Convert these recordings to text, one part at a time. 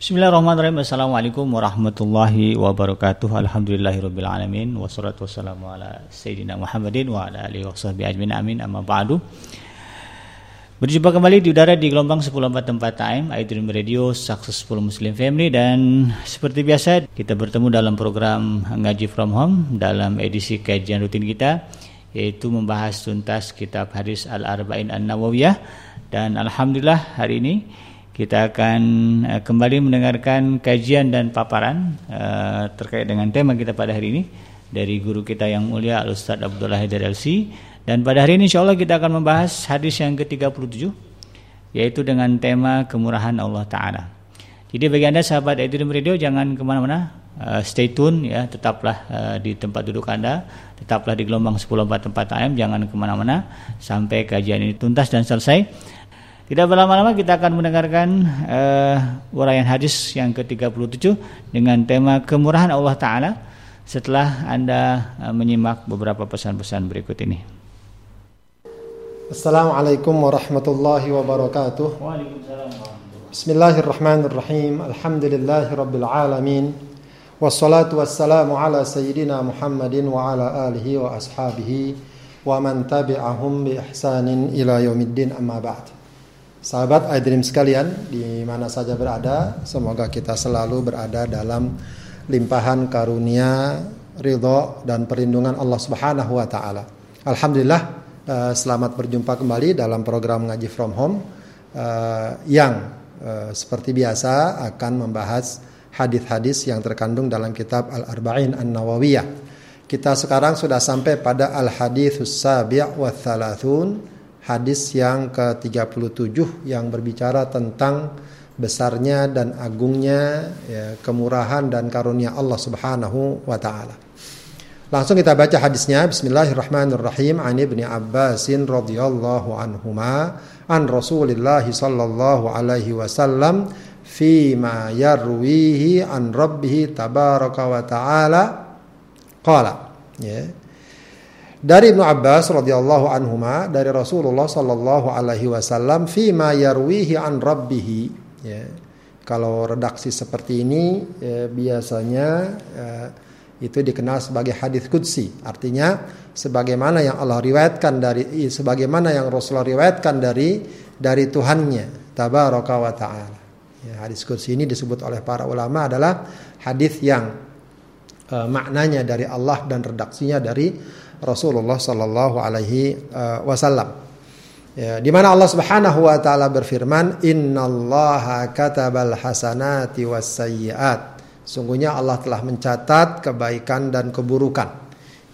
Bismillahirrahmanirrahim. Assalamualaikum warahmatullahi wabarakatuh. Alhamdulillahirabbil wassalatu wassalamu ala sayyidina Muhammadin wa ala alihi washabihi ajmain. Amin. Amma ba'du. Berjumpa kembali di udara di gelombang 1044 AM iDream Radio Successful Muslim Family dan seperti biasa kita bertemu dalam program Ngaji From Home dalam edisi kajian rutin kita yaitu membahas tuntas kitab hadis Al-Arba'in An-Nawawiyah dan alhamdulillah hari ini kita akan uh, kembali mendengarkan kajian dan paparan uh, terkait dengan tema kita pada hari ini dari guru kita yang mulia Al Ustaz Abdullah Haidar LC dan pada hari ini insyaallah kita akan membahas hadis yang ke-37 yaitu dengan tema kemurahan Allah taala. Jadi bagi Anda sahabat Edrim Radio jangan ke mana mana uh, stay tune ya, tetaplah uh, di tempat duduk Anda, tetaplah di gelombang 1044 AM, jangan ke mana mana sampai kajian ini tuntas dan selesai. Tidak berlama-lama kita akan mendengarkan uh, uraian hadis yang ke-37 dengan tema kemurahan Allah Ta'ala setelah Anda uh, menyimak beberapa pesan-pesan berikut ini. Assalamualaikum warahmatullahi wabarakatuh. Bismillahirrahmanirrahim. Alhamdulillahi rabbil alamin. Wassalatu wassalamu ala sayyidina Muhammadin wa ala alihi wa ashabihi wa man tabi'ahum bi ihsanin ila yaumiddin amma ba'd. Sahabat iDream sekalian, di mana saja berada, semoga kita selalu berada dalam limpahan karunia, ridho dan perlindungan Allah Subhanahu wa taala. Alhamdulillah, eh, selamat berjumpa kembali dalam program ngaji from home eh, yang eh, seperti biasa akan membahas hadis-hadis yang terkandung dalam kitab Al-Arba'in An-Nawawiyah. Kita sekarang sudah sampai pada Al-Haditsus Sabi' wa Thalathun hadis yang ke-37 yang berbicara tentang besarnya dan agungnya ya, kemurahan dan karunia Allah Subhanahu wa taala. Langsung kita baca hadisnya. Bismillahirrahmanirrahim. An Ibnu Abbasin radhiyallahu anhuma an Rasulillah sallallahu alaihi wasallam fi ma yarwihi an rabbih tabaraka wa taala. Qala ya dari Ibnu Abbas radhiyallahu anhuma dari Rasulullah sallallahu alaihi wasallam fi ma yarwihi an rabbih ya. Kalau redaksi seperti ini ya, biasanya ya, itu dikenal sebagai hadis qudsi. Artinya sebagaimana yang Allah riwayatkan dari sebagaimana yang Rasulullah riwayatkan dari dari Tuhannya tabaraka wa taala. Ya, hadis qudsi ini disebut oleh para ulama adalah hadis yang uh, maknanya dari Allah dan redaksinya dari Rasulullah Sallallahu Alaihi uh, Wasallam. Ya, di mana Allah Subhanahu Wa Taala berfirman, Innallaha katabal hasanati was sayyiat. Sungguhnya Allah telah mencatat kebaikan dan keburukan.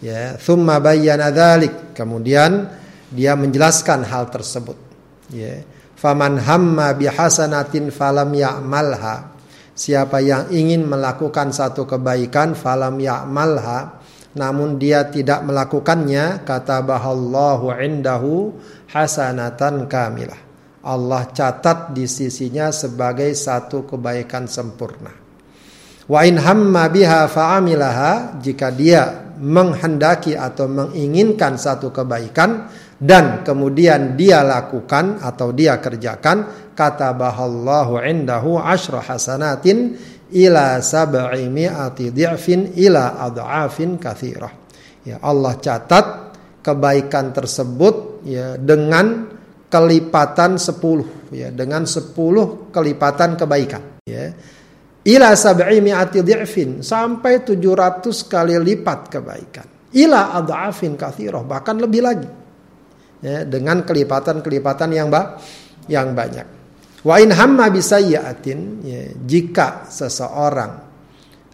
Ya, thumma bayyana dzalik. Kemudian dia menjelaskan hal tersebut. Ya. Faman hamma bihasanatin falam ya'malha. Siapa yang ingin melakukan satu kebaikan falam ya'malha namun dia tidak melakukannya kata bahallahu indahu hasanatan kamilah. Allah catat di sisinya sebagai satu kebaikan sempurna. Wa in hamma biha fa'amilaha jika dia menghendaki atau menginginkan satu kebaikan dan kemudian dia lakukan atau dia kerjakan kata bahallahu indahu asyra hasanatin ila sab'i mi'ati di'fin ila adhafin kathirah. Ya Allah catat kebaikan tersebut ya dengan kelipatan 10 ya dengan 10 kelipatan kebaikan ya. Ila sab'i mi'ati di'fin sampai 700 kali lipat kebaikan. Ila adhafin kathirah bahkan lebih lagi. Ya, dengan kelipatan-kelipatan yang ba yang banyak. Wa in hamma bisayyatin ya, jika seseorang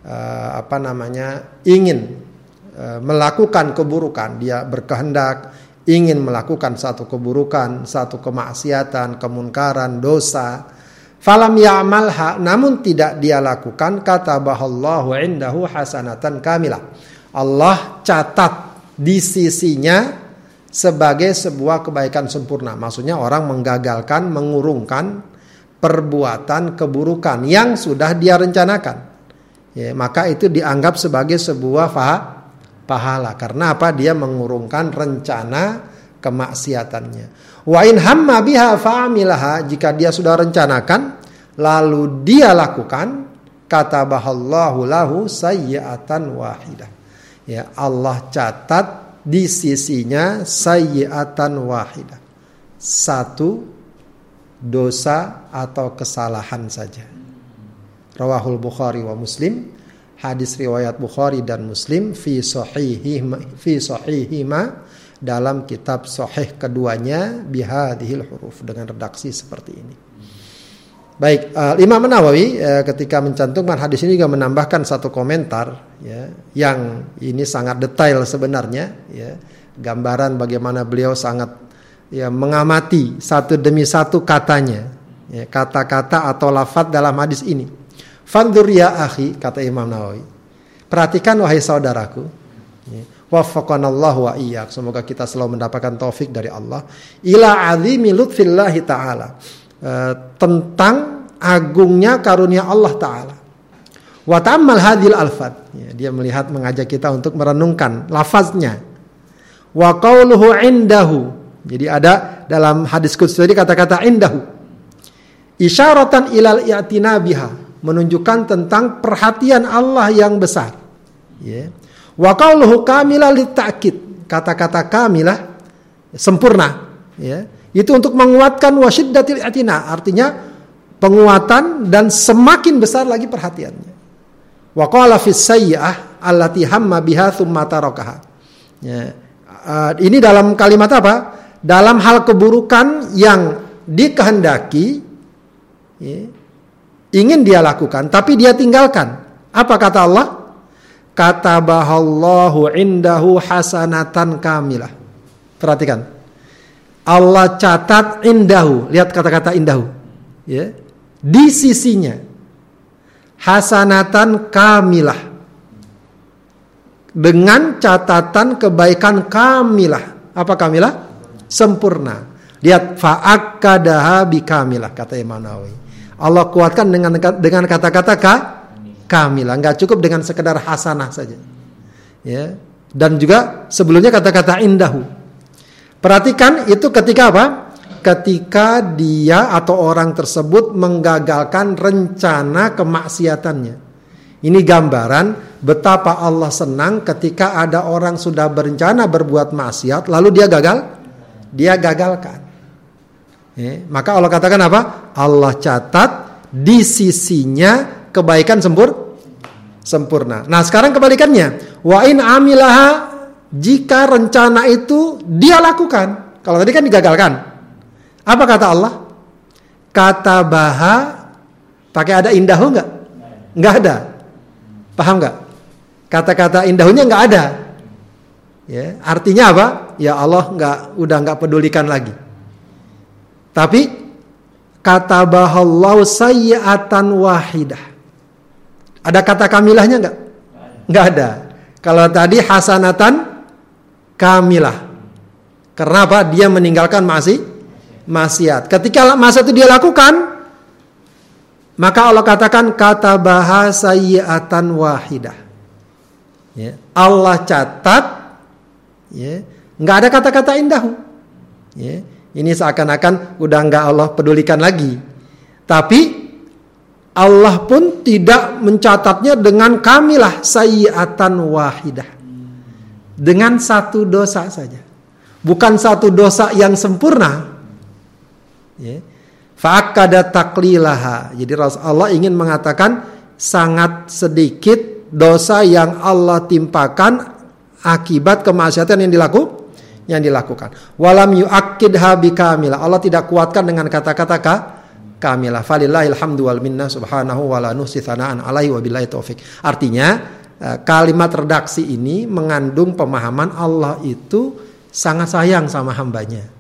uh, apa namanya ingin uh, melakukan keburukan, dia berkehendak ingin melakukan satu keburukan, satu kemaksiatan, kemunkaran, dosa, falam ya'malha namun tidak dia lakukan kata bahallahu indahu hasanatan kamilah. Allah catat di sisinya sebagai sebuah kebaikan sempurna. Maksudnya orang menggagalkan, mengurungkan perbuatan keburukan yang sudah dia rencanakan. Ya, maka itu dianggap sebagai sebuah pahala karena apa? Dia mengurungkan rencana kemaksiatannya. Wa in hamma biha fa'amilaha jika dia sudah rencanakan lalu dia lakukan kata bahallahu lahu sayyi'atan wahidah. Ya, Allah catat di sisinya sayyi'atan wahidah. Satu dosa atau kesalahan saja. Rawahul Bukhari wa Muslim hadis riwayat Bukhari dan Muslim fi sahihihima fi sahihima dalam kitab sahih keduanya bihadhil huruf dengan redaksi seperti ini. Baik, uh, Imam Nawawi uh, ketika mencantumkan hadis ini juga menambahkan satu komentar ya yang ini sangat detail sebenarnya ya gambaran bagaimana beliau sangat ya mengamati satu demi satu katanya ya, kata-kata atau lafaz dalam hadis ini. Fandur ya akhi kata Imam Nawawi. Perhatikan wahai saudaraku. Ya, Waffaqanallahu wa iyyak. Semoga kita selalu mendapatkan taufik dari Allah. Ila azimi lutfillahi ta'ala. Uh, tentang agungnya karunia Allah Ta'ala. Wa hadil alfad. Ya, dia melihat mengajak kita untuk merenungkan lafaznya. Wa qawluhu indahu. Jadi ada dalam hadis kudus tadi kata-kata indahu. Isyaratan ilal i'tina biha. Menunjukkan tentang perhatian Allah yang besar. Ya. Wa qauluhu kamila litakid. Kata-kata kamilah sempurna ya. Itu untuk menguatkan wasyiddatil atina, artinya penguatan dan semakin besar lagi perhatiannya. Wa qala fis sayyi'ah allati hamma biha thumma tarakaha. Ya. Uh, ini dalam kalimat apa? Dalam hal keburukan yang dikehendaki ya, ingin dia lakukan tapi dia tinggalkan. Apa kata Allah? katabahallahu indahu hasanatan kamilah. Perhatikan. Allah catat indahu. Lihat kata-kata indahu. Ya. Di sisinya. Hasanatan kamilah. Dengan catatan kebaikan kamilah. Apa kamilah? Sempurna. Lihat fa'akkadaha kamilah kata Imam Nawawi. Allah kuatkan dengan dengan kata-kata ka kamilah, nggak cukup dengan sekedar hasanah saja. Ya. Dan juga sebelumnya kata-kata indahu. Perhatikan itu ketika apa? Ketika dia atau orang tersebut menggagalkan rencana kemaksiatannya. Ini gambaran betapa Allah senang ketika ada orang sudah berencana berbuat maksiat lalu dia gagal, dia gagalkan. Ya, maka Allah katakan apa? Allah catat di sisinya kebaikan sempur sempurna. Nah, sekarang kebalikannya. Wa in amilaha jika rencana itu dia lakukan. Kalau tadi kan digagalkan. Apa kata Allah? Kata baha pakai ada indahu enggak? Enggak ada. Paham enggak? Kata-kata indahunya enggak ada. Ya, artinya apa? Ya Allah enggak udah enggak pedulikan lagi. Tapi kata bahallahu sayyatan wahidah. Ada kata kamilahnya enggak? Enggak ada. Kalau tadi hasanatan kamilah. Karena apa? Dia meninggalkan masih maksiat. Ketika masa itu dia lakukan, maka Allah katakan kata bahasa yiatan wahidah. Ya. Allah catat, ya. nggak ada kata-kata indah. Ya. Ini seakan-akan udah nggak Allah pedulikan lagi. Tapi Allah pun tidak mencatatnya dengan kamilah sayyatan wahidah. Dengan satu dosa saja. Bukan satu dosa yang sempurna. Ya. Fa'akada taklilaha. Jadi Allah ingin mengatakan sangat sedikit dosa yang Allah timpakan akibat kemaksiatan yang dilakukan yang dilakukan. Walam yu'akkidha bikamila. Allah tidak kuatkan dengan kata-kata kamilah. Falillahil hamdu wal minna subhanahu wa la nuhsi thana'an alaihi wa billahi taufik. Artinya eh, kalimat redaksi ini mengandung pemahaman Allah itu sangat sayang sama hambanya.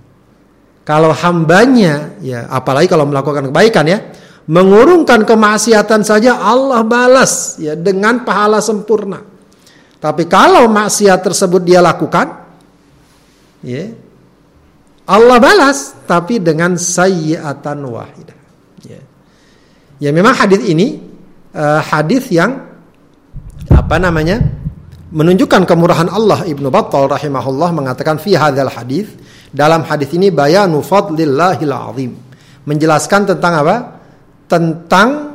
Kalau hambanya, ya apalagi kalau melakukan kebaikan ya, mengurungkan kemaksiatan saja Allah balas ya dengan pahala sempurna. Tapi kalau maksiat tersebut dia lakukan, ya Allah balas tapi dengan sayyiatan wahidah. Ya. Memang hadis ini uh, hadis yang apa namanya menunjukkan kemurahan Allah. Ibnu Battal rahimahullah mengatakan fi hadzal hadis dalam hadis ini bayanu fadlillahil azim. Menjelaskan tentang apa? Tentang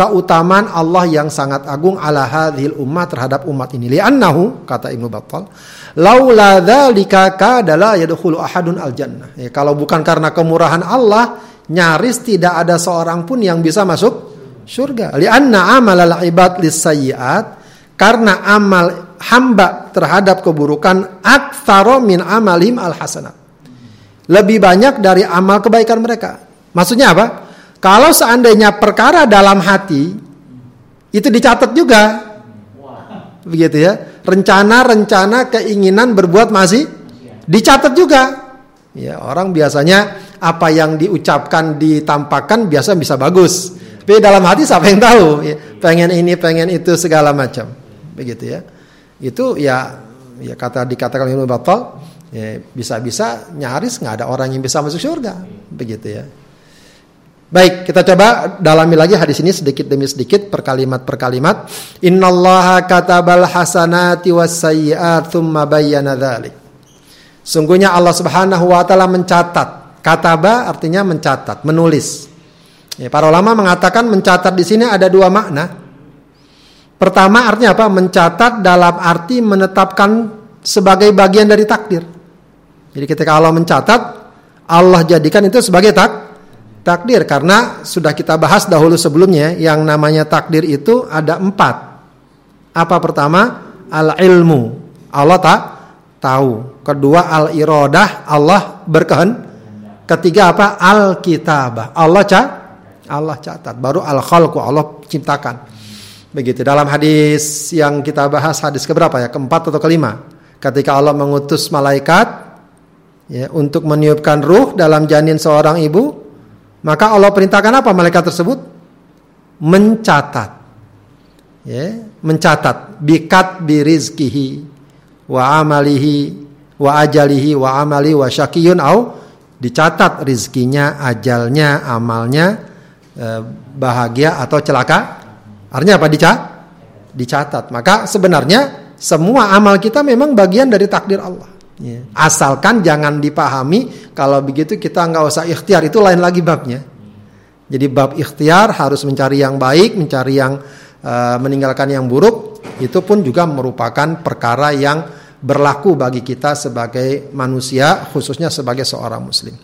keutamaan Allah yang sangat agung ala hadhil ummah terhadap umat ini. Li'annahu kata Ibnu Battal, laula dzalika kadala yadkhulu ahadun al jannah. Ya, kalau bukan karena kemurahan Allah, nyaris tidak ada seorang pun yang bisa masuk surga. Li'anna amalal ibad lisayyiat karena amal hamba terhadap keburukan aktsara min amalim al hasanat. Lebih banyak dari amal kebaikan mereka. Maksudnya apa? Kalau seandainya perkara dalam hati itu dicatat juga. Begitu ya. Rencana-rencana keinginan berbuat masih dicatat juga. Ya, orang biasanya apa yang diucapkan ditampakkan biasa bisa bagus. Tapi dalam hati siapa yang tahu? Ya, pengen ini, pengen itu segala macam. Begitu ya. Itu ya ya kata dikatakan Ibnu Battal ya, bisa-bisa nyaris nggak ada orang yang bisa masuk surga. Begitu ya. Baik, kita coba dalami lagi hadis ini sedikit demi sedikit per kalimat per kalimat. Innallaha katabal hasanati was sayyi'at tsumma bayyana dzalik. Sungguhnya Allah Subhanahu wa taala mencatat. Kataba artinya mencatat, menulis. Ya, para ulama mengatakan mencatat di sini ada dua makna. Pertama artinya apa? Mencatat dalam arti menetapkan sebagai bagian dari takdir. Jadi ketika Allah mencatat, Allah jadikan itu sebagai tak takdir karena sudah kita bahas dahulu sebelumnya yang namanya takdir itu ada empat. Apa pertama? Al ilmu. Allah tak tahu. Kedua al irodah. Allah berkehendak. Ketiga apa? Al kitabah. Allah ca Allah catat. Baru al khalqu Allah ciptakan. Begitu. Dalam hadis yang kita bahas hadis keberapa ya? Keempat atau kelima? Ketika Allah mengutus malaikat ya untuk meniupkan ruh dalam janin seorang ibu, maka Allah perintahkan apa malaikat tersebut? Mencatat. Ya, mencatat bikat birizkihi wa amalihi wa ajalihi wa amali wa syakiyun au dicatat rizkinya, ajalnya, amalnya, eh, bahagia atau celaka. Artinya apa? Dicatat. Dicatat. Maka sebenarnya semua amal kita memang bagian dari takdir Allah. Asalkan jangan dipahami kalau begitu kita nggak usah ikhtiar itu lain lagi babnya. Jadi bab ikhtiar harus mencari yang baik, mencari yang uh, meninggalkan yang buruk itu pun juga merupakan perkara yang berlaku bagi kita sebagai manusia khususnya sebagai seorang muslim.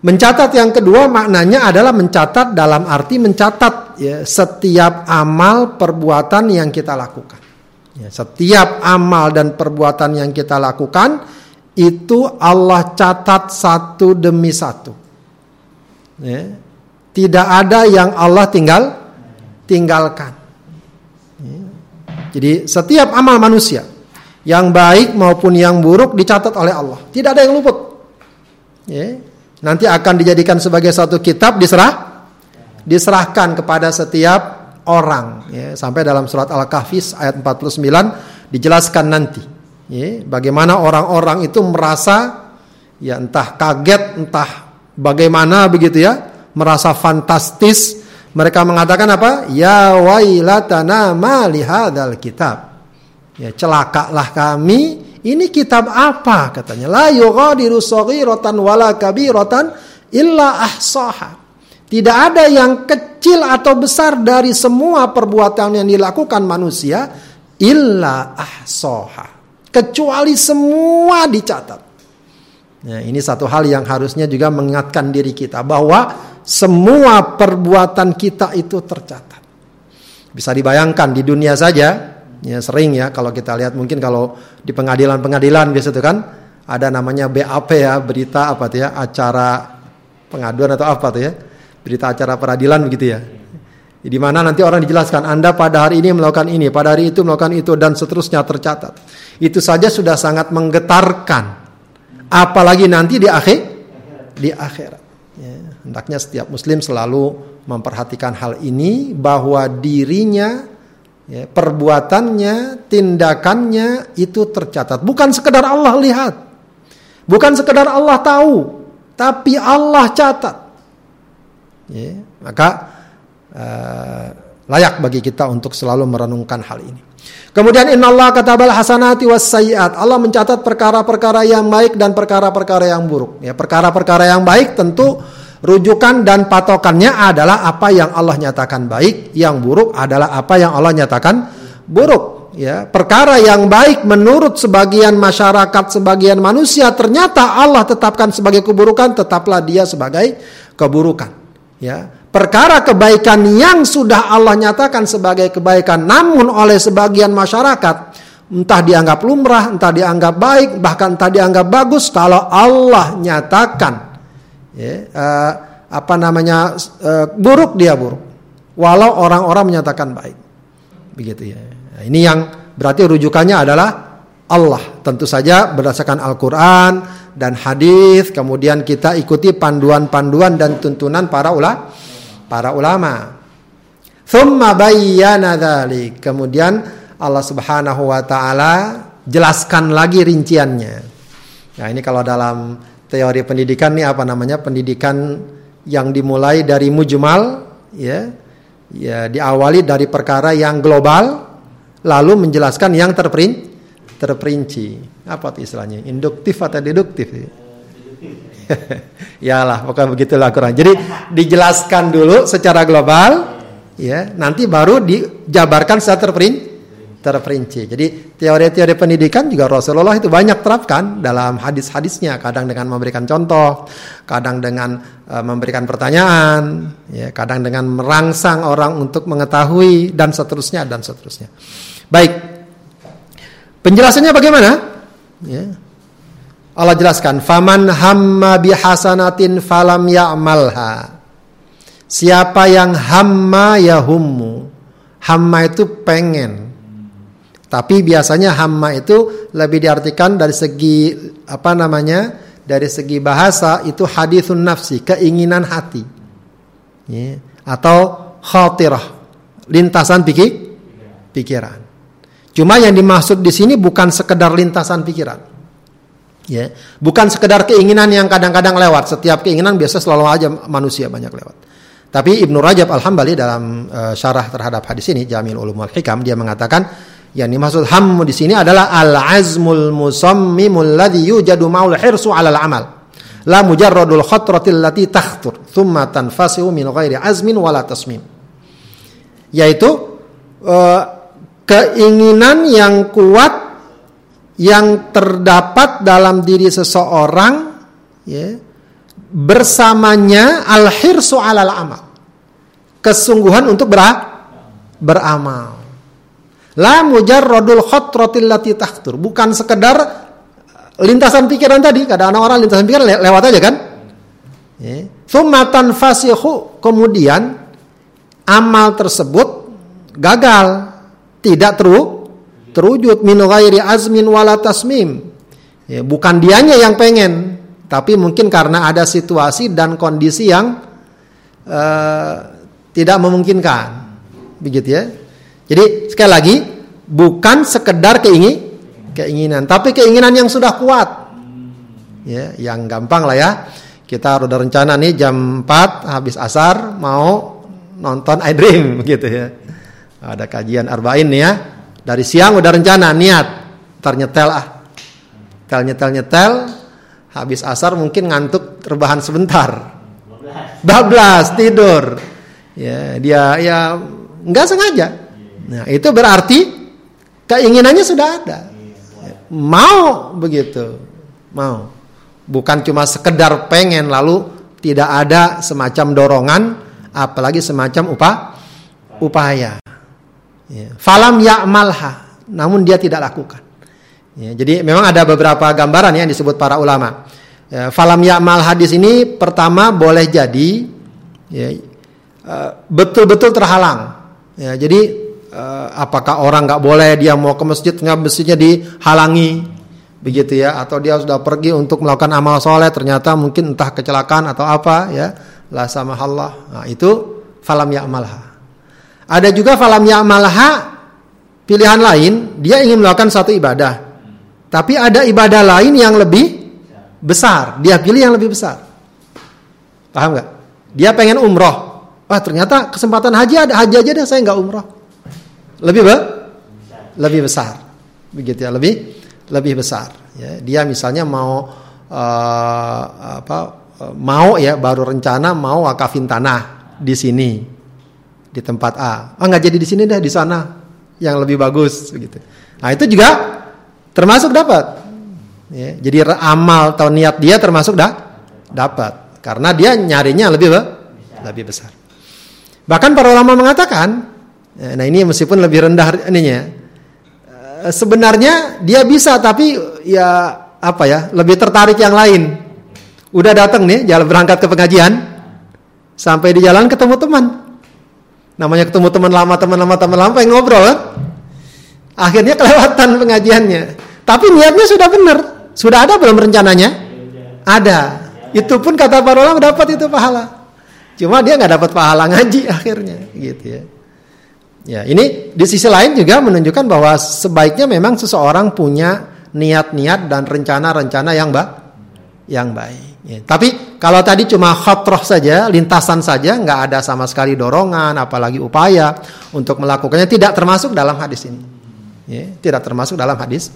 Mencatat yang kedua maknanya adalah mencatat dalam arti mencatat ya, setiap amal perbuatan yang kita lakukan. Ya, setiap amal dan perbuatan yang kita lakukan itu Allah catat satu demi satu. Ya. Tidak ada yang Allah tinggal tinggalkan. Ya. Jadi setiap amal manusia yang baik maupun yang buruk dicatat oleh Allah. Tidak ada yang luput. Ya. Nanti akan dijadikan sebagai satu kitab diserah diserahkan kepada setiap orang ya, sampai dalam surat Al-Kahfi ayat 49 dijelaskan nanti ya, bagaimana orang-orang itu merasa ya entah kaget entah bagaimana begitu ya merasa fantastis. Mereka mengatakan apa? Ya wailatana ma lihadzal kitab. Ya celakalah kami. Ini kitab apa? Katanya la yughadiru saghiratan wala kabiratan illa ahsaha tidak ada yang kecil atau besar dari semua perbuatan yang dilakukan manusia illa ahsoha. Kecuali semua dicatat. Nah, ini satu hal yang harusnya juga mengingatkan diri kita bahwa semua perbuatan kita itu tercatat. Bisa dibayangkan di dunia saja, ya sering ya kalau kita lihat mungkin kalau di pengadilan-pengadilan biasa itu kan ada namanya BAP ya, berita apa tuh ya, acara pengaduan atau apa tuh ya berita acara peradilan begitu ya. Di mana nanti orang dijelaskan Anda pada hari ini melakukan ini, pada hari itu melakukan itu dan seterusnya tercatat. Itu saja sudah sangat menggetarkan. Apalagi nanti di akhir di akhirat. Ya, hendaknya setiap muslim selalu memperhatikan hal ini bahwa dirinya ya, perbuatannya, tindakannya itu tercatat. Bukan sekedar Allah lihat. Bukan sekedar Allah tahu, tapi Allah catat. Ya, maka uh, layak bagi kita untuk selalu merenungkan hal ini. Kemudian innallaha katabal hasanati was sayiat. Allah mencatat perkara-perkara yang baik dan perkara-perkara yang buruk. Ya, perkara-perkara yang baik tentu Rujukan dan patokannya adalah apa yang Allah nyatakan baik, yang buruk adalah apa yang Allah nyatakan buruk. Ya, perkara yang baik menurut sebagian masyarakat, sebagian manusia ternyata Allah tetapkan sebagai keburukan, tetaplah dia sebagai keburukan. Ya, perkara kebaikan yang sudah Allah nyatakan sebagai kebaikan, namun oleh sebagian masyarakat entah dianggap lumrah, entah dianggap baik, bahkan entah dianggap bagus kalau Allah nyatakan ya, uh, apa namanya uh, buruk dia buruk. Walau orang-orang menyatakan baik. Begitu ya. Nah, ini yang berarti rujukannya adalah Allah. Tentu saja berdasarkan Al-Quran dan hadis. Kemudian kita ikuti panduan-panduan dan tuntunan para ulama para ulama. Thumma bayyana dhalik. Kemudian Allah Subhanahu wa taala jelaskan lagi rinciannya. Nah ini kalau dalam teori pendidikan ini apa namanya? Pendidikan yang dimulai dari mujmal ya ya diawali dari perkara yang global lalu menjelaskan yang terperin, terperinci apa itu istilahnya induktif atau deduktif ya lah pokoknya begitulah kurang jadi dijelaskan dulu secara global ya nanti baru dijabarkan secara terperinci terperinci. Jadi teori-teori pendidikan juga Rasulullah itu banyak terapkan dalam hadis-hadisnya, kadang dengan memberikan contoh, kadang dengan uh, memberikan pertanyaan, ya, kadang dengan merangsang orang untuk mengetahui dan seterusnya dan seterusnya. Baik. Penjelasannya bagaimana? Ya. Allah jelaskan, "Faman hamma bihasanatin falam ya'malha." Siapa yang hamma yahummu. Hamma itu pengen, tapi biasanya hamma itu lebih diartikan dari segi apa namanya? Dari segi bahasa itu hadithun nafsi, keinginan hati. Ya. Atau khatirah, lintasan pikir, pikiran. Cuma yang dimaksud di sini bukan sekedar lintasan pikiran. Ya, bukan sekedar keinginan yang kadang-kadang lewat. Setiap keinginan biasa selalu aja manusia banyak lewat. Tapi Ibnu Rajab Al-Hambali dalam uh, syarah terhadap hadis ini Jamil Ulumul Hikam dia mengatakan yang dimaksud hammu di sini adalah al-azmul musammimul ladzi yujadu ma'ul hirsu 'alal amal. La mujarradul khatratil lati takhtur thumma tanfasiu min ghairi azmin wala tasmim. Yaitu uh, keinginan yang kuat yang terdapat dalam diri seseorang ya, bersamanya al-hirsu 'alal amal. Kesungguhan untuk beramal. La mujarradul khatratil lati tahtur. Bukan sekedar lintasan pikiran tadi. Kadang orang lintasan pikiran le lewat aja kan. Thumatan fasihu. Kemudian amal tersebut gagal. Tidak teru terwujud min ghairi azmin wala tasmim. Ya, bukan dianya yang pengen, tapi mungkin karena ada situasi dan kondisi yang uh, tidak memungkinkan. Begitu ya. Jadi sekali lagi bukan sekedar keingin keinginan, tapi keinginan yang sudah kuat. Ya, yang gampang lah ya. Kita udah rencana nih jam 4 habis asar mau nonton I Dream gitu ya. Ada kajian arba'in nih ya. Dari siang udah rencana niat ternyetel ah. Tel nyetel nyetel habis asar mungkin ngantuk terbahan sebentar. Bablas tidur. Ya, dia ya nggak sengaja Nah, itu berarti keinginannya sudah ada. Mau begitu. Mau. Bukan cuma sekedar pengen lalu tidak ada semacam dorongan apalagi semacam upah upaya. Ya. Falam ya'malha, namun dia tidak lakukan. Ya, jadi memang ada beberapa gambaran yang disebut para ulama. Ya, falam ya'mal hadis ini pertama boleh jadi ya, eh, betul-betul terhalang. Ya, jadi uh, apakah orang nggak boleh dia mau ke masjid nggak masjidnya dihalangi begitu ya atau dia sudah pergi untuk melakukan amal soleh ternyata mungkin entah kecelakaan atau apa ya la sama Allah nah, itu falam ya'malha ada juga falam ya'malha pilihan lain dia ingin melakukan satu ibadah. Tapi ada ibadah lain yang lebih besar. Dia pilih yang lebih besar. Paham nggak? Dia pengen umroh. Wah ternyata kesempatan haji ada. Haji aja deh saya nggak umroh. Lebih be? Lebih besar. Begitu ya lebih lebih besar. Ya dia misalnya mau uh, apa mau ya baru rencana mau wakafin tanah di sini di tempat A. Ah nggak jadi di sini deh di sana yang lebih bagus begitu. Nah itu juga termasuk dapat. Ya, jadi amal atau niat dia termasuk dah dapat karena dia nyarinya lebih lebih besar. Bahkan para ulama mengatakan, ya, nah ini meskipun lebih rendah ininya, eh, sebenarnya dia bisa tapi ya apa ya lebih tertarik yang lain. Udah datang nih jalan berangkat ke pengajian, sampai di jalan ketemu teman. Namanya ketemu teman lama, teman lama, teman lama, pengen ngobrol kan? Akhirnya kelewatan pengajiannya. Tapi niatnya sudah benar. Sudah ada belum rencananya? Ada. Itu pun kata para ulama dapat itu pahala. Cuma dia nggak dapat pahala ngaji akhirnya, gitu ya. Ya, ini di sisi lain juga menunjukkan bahwa sebaiknya memang seseorang punya niat-niat dan rencana-rencana yang baik, yang baik. Ya, tapi kalau tadi cuma khotroh saja, lintasan saja, nggak ada sama sekali dorongan, apalagi upaya untuk melakukannya, tidak termasuk dalam hadis ini. Ya, tidak termasuk dalam hadis.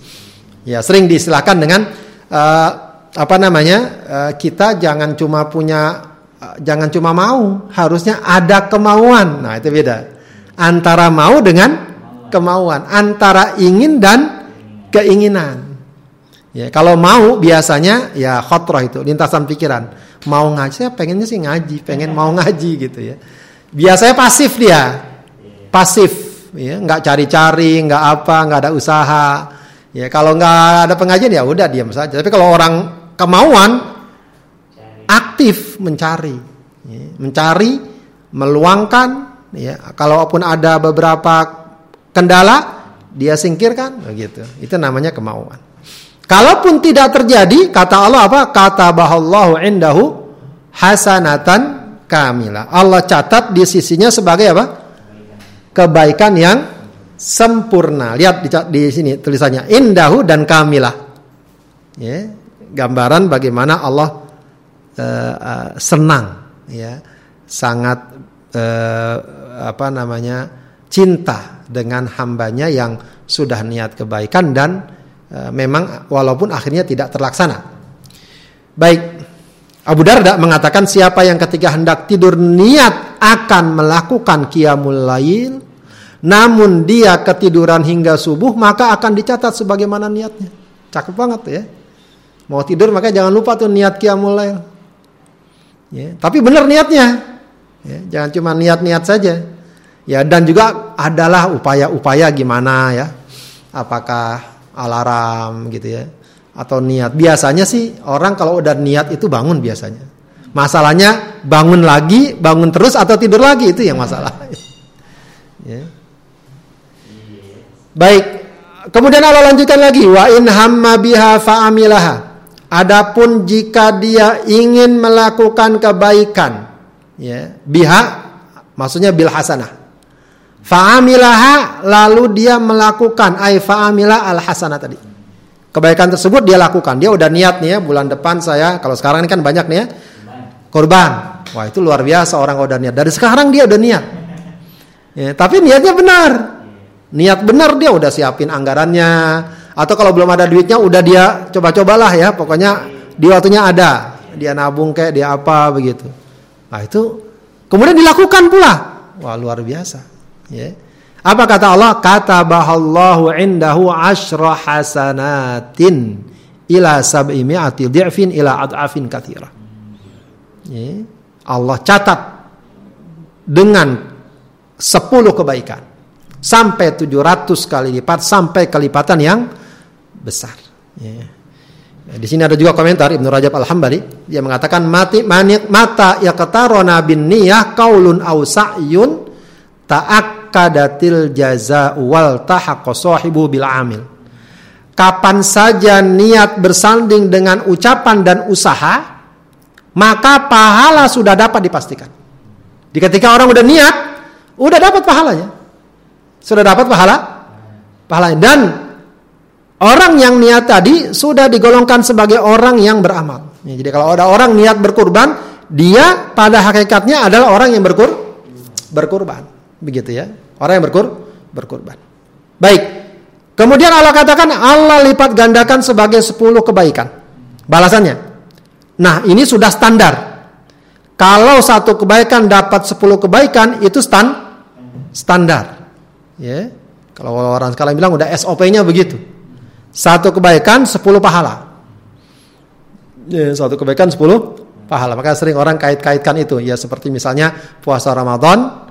Ya, sering diistilahkan dengan uh, apa namanya? Uh, kita jangan cuma punya, uh, jangan cuma mau, harusnya ada kemauan. Nah itu beda. Antara mau dengan kemauan, antara ingin dan keinginan. Ya, kalau mau biasanya ya khotroh itu lintasan pikiran. Mau ngaji, saya pengennya sih ngaji, pengen mau ngaji gitu ya. Biasanya pasif dia, pasif, ya, nggak cari-cari, nggak apa, nggak ada usaha. Ya, kalau nggak ada pengajian ya udah diam saja. Tapi kalau orang kemauan, aktif mencari, ya, mencari, meluangkan. Ya, kalaupun ada beberapa kendala, dia singkirkan, begitu. Itu namanya kemauan. Kalaupun tidak terjadi, kata Allah apa? Kata bahallahu indahu hasanatan kamila. Allah catat di sisinya sebagai apa? Kebaikan yang sempurna. Lihat di, di sini tulisannya indahu dan kamilah. Ya, gambaran bagaimana Allah uh, uh, senang, ya, sangat uh, apa namanya cinta dengan hambanya yang sudah niat kebaikan dan memang walaupun akhirnya tidak terlaksana. Baik, Abu Darda mengatakan siapa yang ketika hendak tidur niat akan melakukan qiyamul lail namun dia ketiduran hingga subuh maka akan dicatat sebagaimana niatnya. Cakep banget ya. Mau tidur maka jangan lupa tuh niat qiyamul lail. Ya, tapi benar niatnya. Ya, jangan cuma niat-niat saja. Ya dan juga adalah upaya-upaya gimana ya. Apakah alarm gitu ya atau niat. Biasanya sih orang kalau udah niat itu bangun biasanya. Masalahnya bangun lagi, bangun terus atau tidur lagi itu yang masalah. ya. Baik. Kemudian Allah lanjutkan lagi wa in hamma biha fa'amilaha. Adapun jika dia ingin melakukan kebaikan, ya, biha maksudnya bil hasanah. Fa'amilaha lalu dia melakukan ay fa'amila al hasanah tadi. Kebaikan tersebut dia lakukan. Dia udah niat nih ya bulan depan saya kalau sekarang ini kan banyak nih ya. Korban. Wah, itu luar biasa orang udah niat. Dari sekarang dia udah niat. Ya, tapi niatnya benar. Niat benar dia udah siapin anggarannya atau kalau belum ada duitnya udah dia coba-cobalah ya. Pokoknya di waktunya ada. Dia nabung kayak dia apa begitu. Nah, itu kemudian dilakukan pula. Wah, luar biasa. Ya. Apa kata Allah? Kata bahallahu indahu ashra hasanatin ila sab'i mi'ati di'fin ila ad'afin kathira. Ya. Allah catat dengan 10 kebaikan sampai 700 kali lipat sampai kelipatan yang besar. Ya. Di sini ada juga komentar Ibnu Rajab Al-Hambali dia mengatakan mati manit mata yaqtarona bin niyah qaulun aw sa'yun ta'akkadatil jaza wal tahaqqa sahibu bil amil. Kapan saja niat bersanding dengan ucapan dan usaha, maka pahala sudah dapat dipastikan. Di ketika orang udah niat, udah dapat pahalanya. Sudah dapat pahala? Pahalanya. Dan orang yang niat tadi sudah digolongkan sebagai orang yang beramal. Ya, jadi kalau ada orang niat berkurban, dia pada hakikatnya adalah orang yang berkur berkurban. Begitu ya. Orang yang berkur berkurban. Baik. Kemudian Allah katakan Allah lipat gandakan sebagai 10 kebaikan. Balasannya. Nah, ini sudah standar. Kalau satu kebaikan dapat 10 kebaikan itu stand standar. Ya. Kalau orang sekalian bilang udah SOP-nya begitu. Satu kebaikan 10 pahala. Ya, satu kebaikan 10 pahala. Maka sering orang kait-kaitkan itu. Ya seperti misalnya puasa Ramadan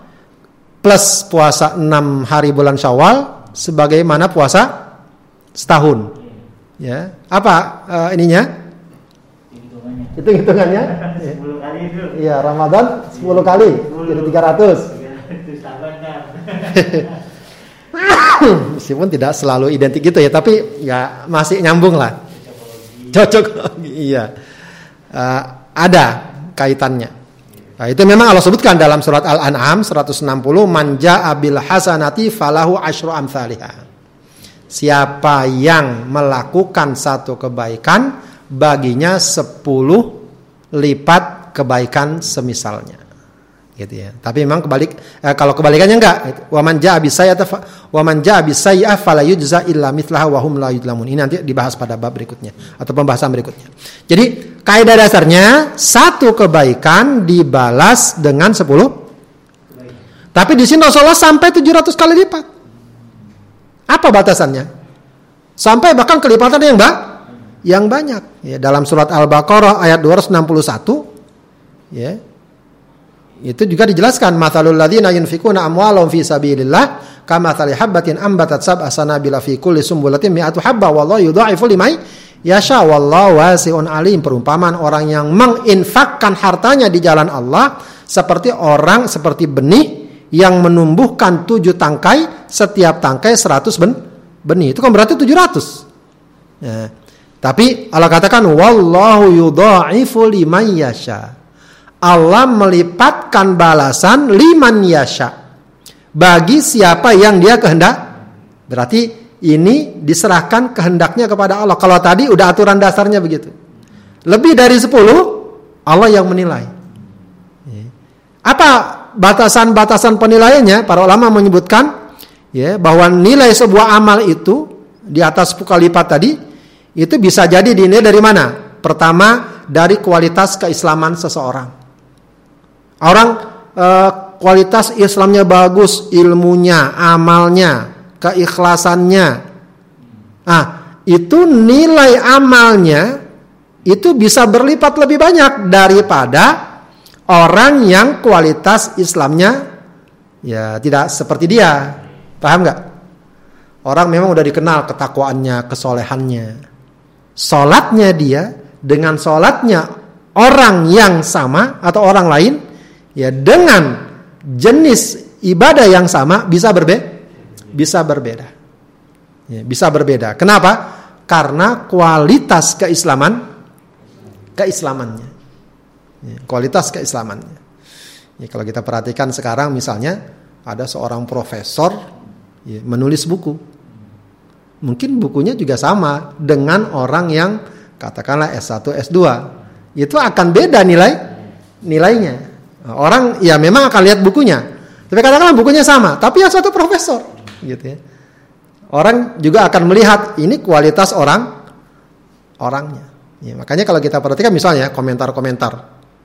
plus puasa 6 hari bulan Syawal sebagaimana puasa setahun. Ya. Apa uh, ininya? Itu hitungannya. Ya. kali itu. Iya, Ramadan 10 kali. 10. Jadi 300. 300 Meskipun tidak selalu identik gitu ya, tapi ya masih nyambung lah. Cocok, iya. Uh, ada kaitannya. Nah, itu memang Allah sebutkan dalam surat Al-An'am 160 manja abil hasanati falahu asyru amsalihah. Siapa yang melakukan satu kebaikan baginya sepuluh lipat kebaikan semisalnya gitu ya. Tapi memang kebalik eh, kalau kebalikannya enggak, gitu. wa man jaa bisayyati wa man jaa bisayyah yujza illa mithlaha wa hum la yudlamun. Ini nanti dibahas pada bab berikutnya atau pembahasan berikutnya. Jadi kaidah dasarnya satu kebaikan dibalas dengan sepuluh tapi di sini Rasulullah sampai 700 kali lipat. Apa batasannya? Sampai bahkan kelipatan yang ba yang banyak. Ya, dalam surat Al-Baqarah ayat 261 ya itu juga dijelaskan mathalul ladzina yunfikuna amwalahum fi sabilillah kama habbatin ambatat sab'a sanabila fi kulli sumbulatin mi'atu habba wallahu yudha'ifu liman yasha wallahu wasi'un alim. Perumpamaan orang yang menginfakkan hartanya di jalan Allah seperti orang seperti benih yang menumbuhkan tujuh tangkai setiap tangkai seratus ben, benih. Itu kan berarti tujuh ratus. Ya. tapi Allah katakan wallahu yudha'ifu liman yasha Allah melipatkan balasan liman yasha bagi siapa yang dia kehendak. Berarti ini diserahkan kehendaknya kepada Allah. Kalau tadi udah aturan dasarnya begitu. Lebih dari 10 Allah yang menilai. Apa batasan-batasan penilaiannya? Para ulama menyebutkan ya bahwa nilai sebuah amal itu di atas 10 kali lipat tadi itu bisa jadi dinilai dari mana? Pertama dari kualitas keislaman seseorang. Orang uh, kualitas Islamnya bagus, ilmunya, amalnya, keikhlasannya. Ah, itu nilai amalnya itu bisa berlipat lebih banyak daripada orang yang kualitas Islamnya ya tidak seperti dia. Paham nggak? Orang memang udah dikenal ketakwaannya, kesolehannya. Solatnya dia dengan solatnya orang yang sama atau orang lain ya dengan jenis ibadah yang sama bisa berbeda bisa berbeda. Ya, bisa berbeda. Kenapa? Karena kualitas keislaman keislamannya. Ya, kualitas keislamannya. Ya, kalau kita perhatikan sekarang misalnya ada seorang profesor ya, menulis buku. Mungkin bukunya juga sama dengan orang yang katakanlah S1 S2 itu akan beda nilai nilainya Orang ya memang akan lihat bukunya. Tapi katakanlah bukunya sama, tapi yang satu profesor, gitu ya. Orang juga akan melihat ini kualitas orang orangnya. Ya, makanya kalau kita perhatikan misalnya komentar-komentar,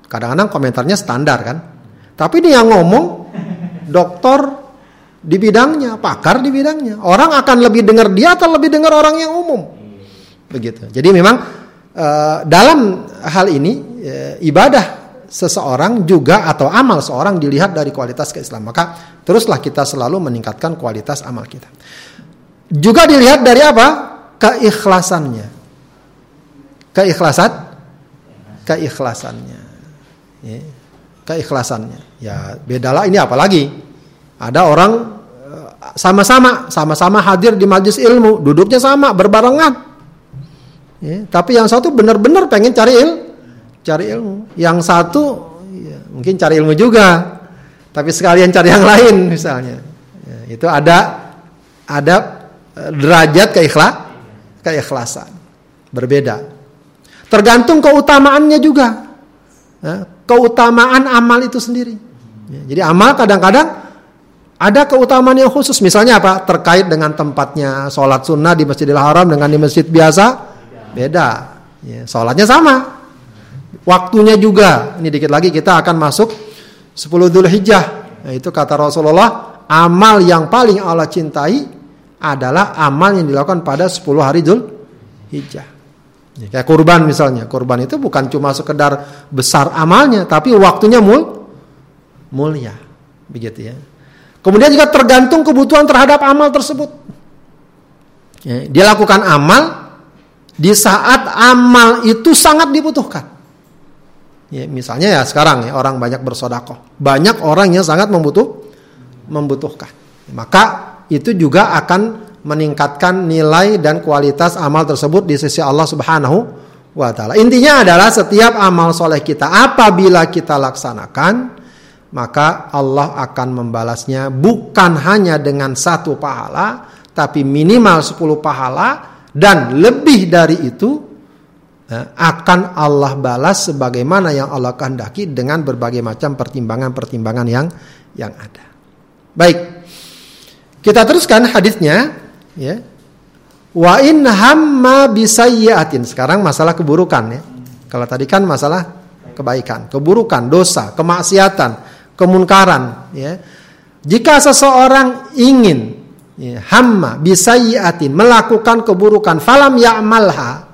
kadang-kadang komentarnya standar kan. Tapi dia yang ngomong dokter di bidangnya, pakar di bidangnya. Orang akan lebih dengar dia atau lebih dengar orang yang umum. Begitu. Jadi memang uh, dalam hal ini uh, ibadah seseorang juga atau amal seorang dilihat dari kualitas keislaman. Maka teruslah kita selalu meningkatkan kualitas amal kita. Juga dilihat dari apa? Keikhlasannya. Keikhlasan? Keikhlasannya. Ya. Keikhlasannya. Ya bedalah ini apalagi. Ada orang eh, sama-sama, sama-sama hadir di majlis ilmu, duduknya sama, berbarengan. Ya, tapi yang satu benar-benar pengen cari ilmu cari ilmu. Yang satu ya, mungkin cari ilmu juga, tapi sekalian cari yang lain misalnya. Ya, itu ada ada eh, derajat keikhlas keikhlasan berbeda. Tergantung keutamaannya juga. Ya, keutamaan amal itu sendiri. Ya, jadi amal kadang-kadang ada keutamaan yang khusus. Misalnya apa? Terkait dengan tempatnya sholat sunnah di Masjidil Haram dengan di masjid biasa beda. Ya, sholatnya sama, Waktunya juga. Ini dikit lagi kita akan masuk 10 Dhul Hijjah. Nah, itu kata Rasulullah, amal yang paling Allah cintai adalah amal yang dilakukan pada 10 hari Dhul Hijjah. Ya, kayak kurban misalnya. Kurban itu bukan cuma sekedar besar amalnya, tapi waktunya mul mulia. Begitu ya. Kemudian juga tergantung kebutuhan terhadap amal tersebut. Ya, dia lakukan amal di saat amal itu sangat dibutuhkan. Ya, misalnya ya sekarang ya orang banyak bersodakoh, banyak orang yang sangat membutuh membutuhkan. Maka itu juga akan meningkatkan nilai dan kualitas amal tersebut di sisi Allah Subhanahu wa taala. Intinya adalah setiap amal soleh kita apabila kita laksanakan maka Allah akan membalasnya bukan hanya dengan satu pahala tapi minimal 10 pahala dan lebih dari itu akan Allah balas sebagaimana yang Allah kehendaki dengan berbagai macam pertimbangan-pertimbangan yang yang ada. Baik. Kita teruskan hadisnya ya. Wa in hamma bisayyi'atin. Sekarang masalah keburukan ya. Kalau tadi kan masalah kebaikan, keburukan, dosa, kemaksiatan, kemunkaran ya. Jika seseorang ingin ya, hamma bisayyi'atin melakukan keburukan falam ya'malha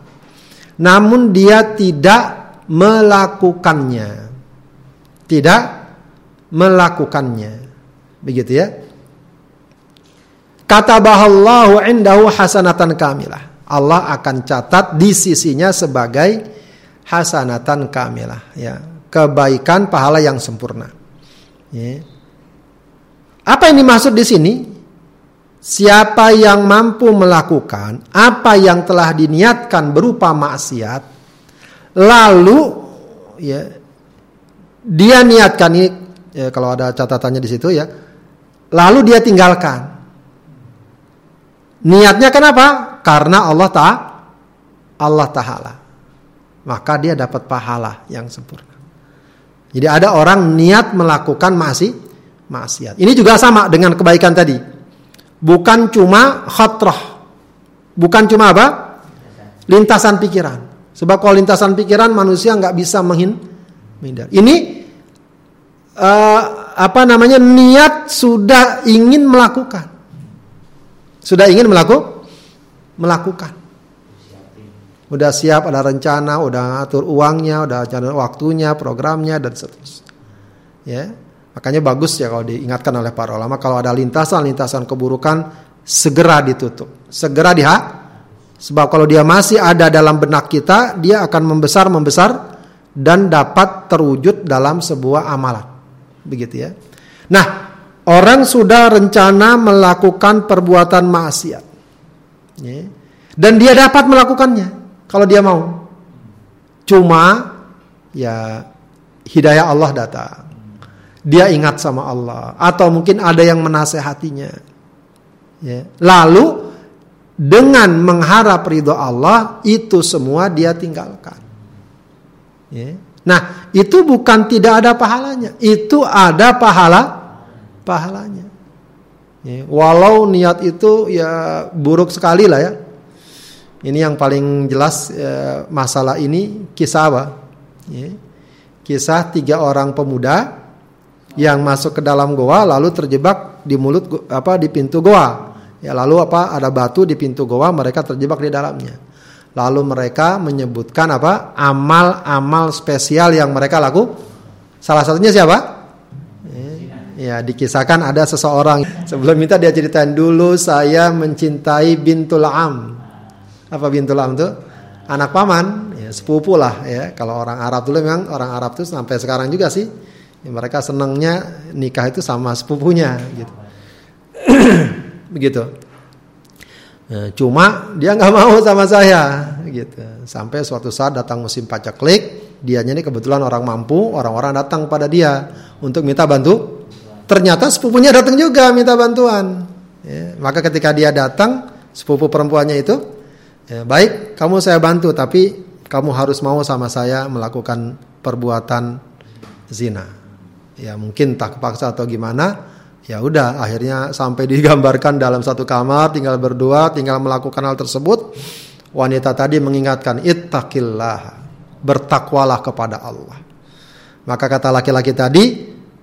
namun dia tidak melakukannya. Tidak melakukannya. Begitu ya. Kata bahallahu indahu hasanatan kamilah. Allah akan catat di sisinya sebagai hasanatan kamilah. Ya. Kebaikan pahala yang sempurna. Ya. Apa yang dimaksud di sini? Siapa yang mampu melakukan apa yang telah diniatkan berupa maksiat, lalu ya dia niatkan ini ya, kalau ada catatannya di situ ya, lalu dia tinggalkan. Niatnya kenapa? Karena Allah tak Allah Taala. Maka dia dapat pahala yang sempurna. Jadi ada orang niat melakukan maksiat. Ini juga sama dengan kebaikan tadi bukan cuma khatrah. Bukan cuma apa? Lintasan pikiran. Sebab kalau lintasan pikiran manusia nggak bisa menghindar. Ini uh, apa namanya niat sudah ingin melakukan. Sudah ingin melakukan melakukan. Udah siap ada rencana, udah atur uangnya, udah rencana waktunya, programnya dan seterusnya. Ya. Makanya bagus ya kalau diingatkan oleh para ulama kalau ada lintasan-lintasan keburukan segera ditutup, segera diha. Sebab kalau dia masih ada dalam benak kita, dia akan membesar membesar dan dapat terwujud dalam sebuah amalan. Begitu ya. Nah, orang sudah rencana melakukan perbuatan maksiat. Ya. Dan dia dapat melakukannya kalau dia mau. Cuma ya hidayah Allah datang dia ingat sama Allah atau mungkin ada yang menasehatinya. Ya. Lalu dengan mengharap ridho Allah itu semua dia tinggalkan. Ya. Nah itu bukan tidak ada pahalanya, itu ada pahala pahalanya. Ya. Walau niat itu ya buruk sekali lah ya. Ini yang paling jelas ya, masalah ini kisah apa? Ya. Kisah tiga orang pemuda yang masuk ke dalam goa lalu terjebak di mulut apa di pintu goa. Ya lalu apa ada batu di pintu goa mereka terjebak di dalamnya. Lalu mereka menyebutkan apa amal-amal spesial yang mereka laku. Salah satunya siapa? Ya, dikisahkan ada seseorang sebelum minta dia ceritain dulu saya mencintai bintul am. Apa bintul am tuh? Anak paman, ya, sepupu lah ya. Kalau orang Arab dulu memang orang Arab tuh sampai sekarang juga sih mereka senangnya nikah itu sama sepupunya gitu. Begitu. Ya, cuma dia nggak mau sama saya gitu. Sampai suatu saat datang musim pacaklik, dianya ini kebetulan orang mampu, orang-orang datang pada dia untuk minta bantu. Ternyata sepupunya datang juga minta bantuan. Ya, maka ketika dia datang, sepupu perempuannya itu, ya, baik kamu saya bantu, tapi kamu harus mau sama saya melakukan perbuatan zina ya mungkin tak kepaksa atau gimana ya udah akhirnya sampai digambarkan dalam satu kamar tinggal berdua tinggal melakukan hal tersebut wanita tadi mengingatkan ittaqillah bertakwalah kepada Allah. Maka kata laki-laki tadi,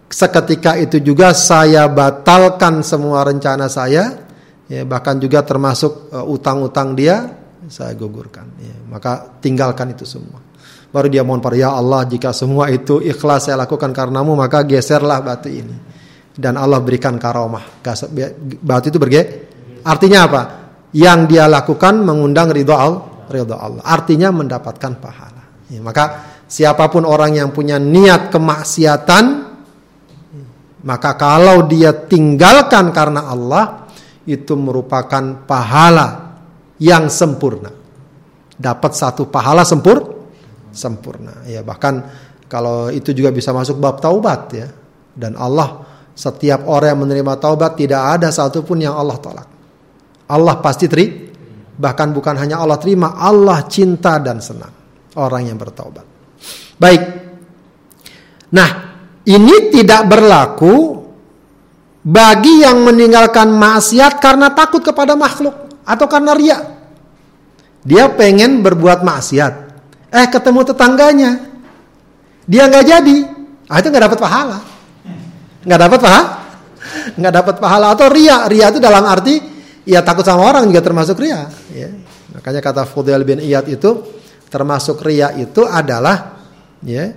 seketika itu juga saya batalkan semua rencana saya, ya, bahkan juga termasuk uh, utang-utang dia, saya gugurkan. Ya, maka tinggalkan itu semua. Baru dia mohon pada ya Allah jika semua itu ikhlas saya lakukan karenamu maka geserlah batu ini. Dan Allah berikan karomah. Batu itu berge. Artinya apa? Yang dia lakukan mengundang ridho Allah. Ridho Allah. Artinya mendapatkan pahala. Ya, maka siapa pun orang yang punya niat kemaksiatan, maka kalau dia tinggalkan karena Allah, itu merupakan pahala yang sempurna. Dapat satu pahala sempur, sempurna. Ya bahkan kalau itu juga bisa masuk bab taubat ya. Dan Allah setiap orang yang menerima taubat tidak ada satupun yang Allah tolak. Allah pasti terima. Bahkan bukan hanya Allah terima, Allah cinta dan senang orang yang bertaubat. Baik. Nah, ini tidak berlaku bagi yang meninggalkan maksiat karena takut kepada makhluk atau karena ria. Dia pengen berbuat maksiat. Eh ketemu tetangganya. Dia nggak jadi. Ah itu nggak dapat pahala. Nggak dapat pahala. Nggak dapat pahala atau ria. Ria itu dalam arti ya takut sama orang juga termasuk ria. Ya. Makanya kata Fudail bin Iyad itu termasuk ria itu adalah ya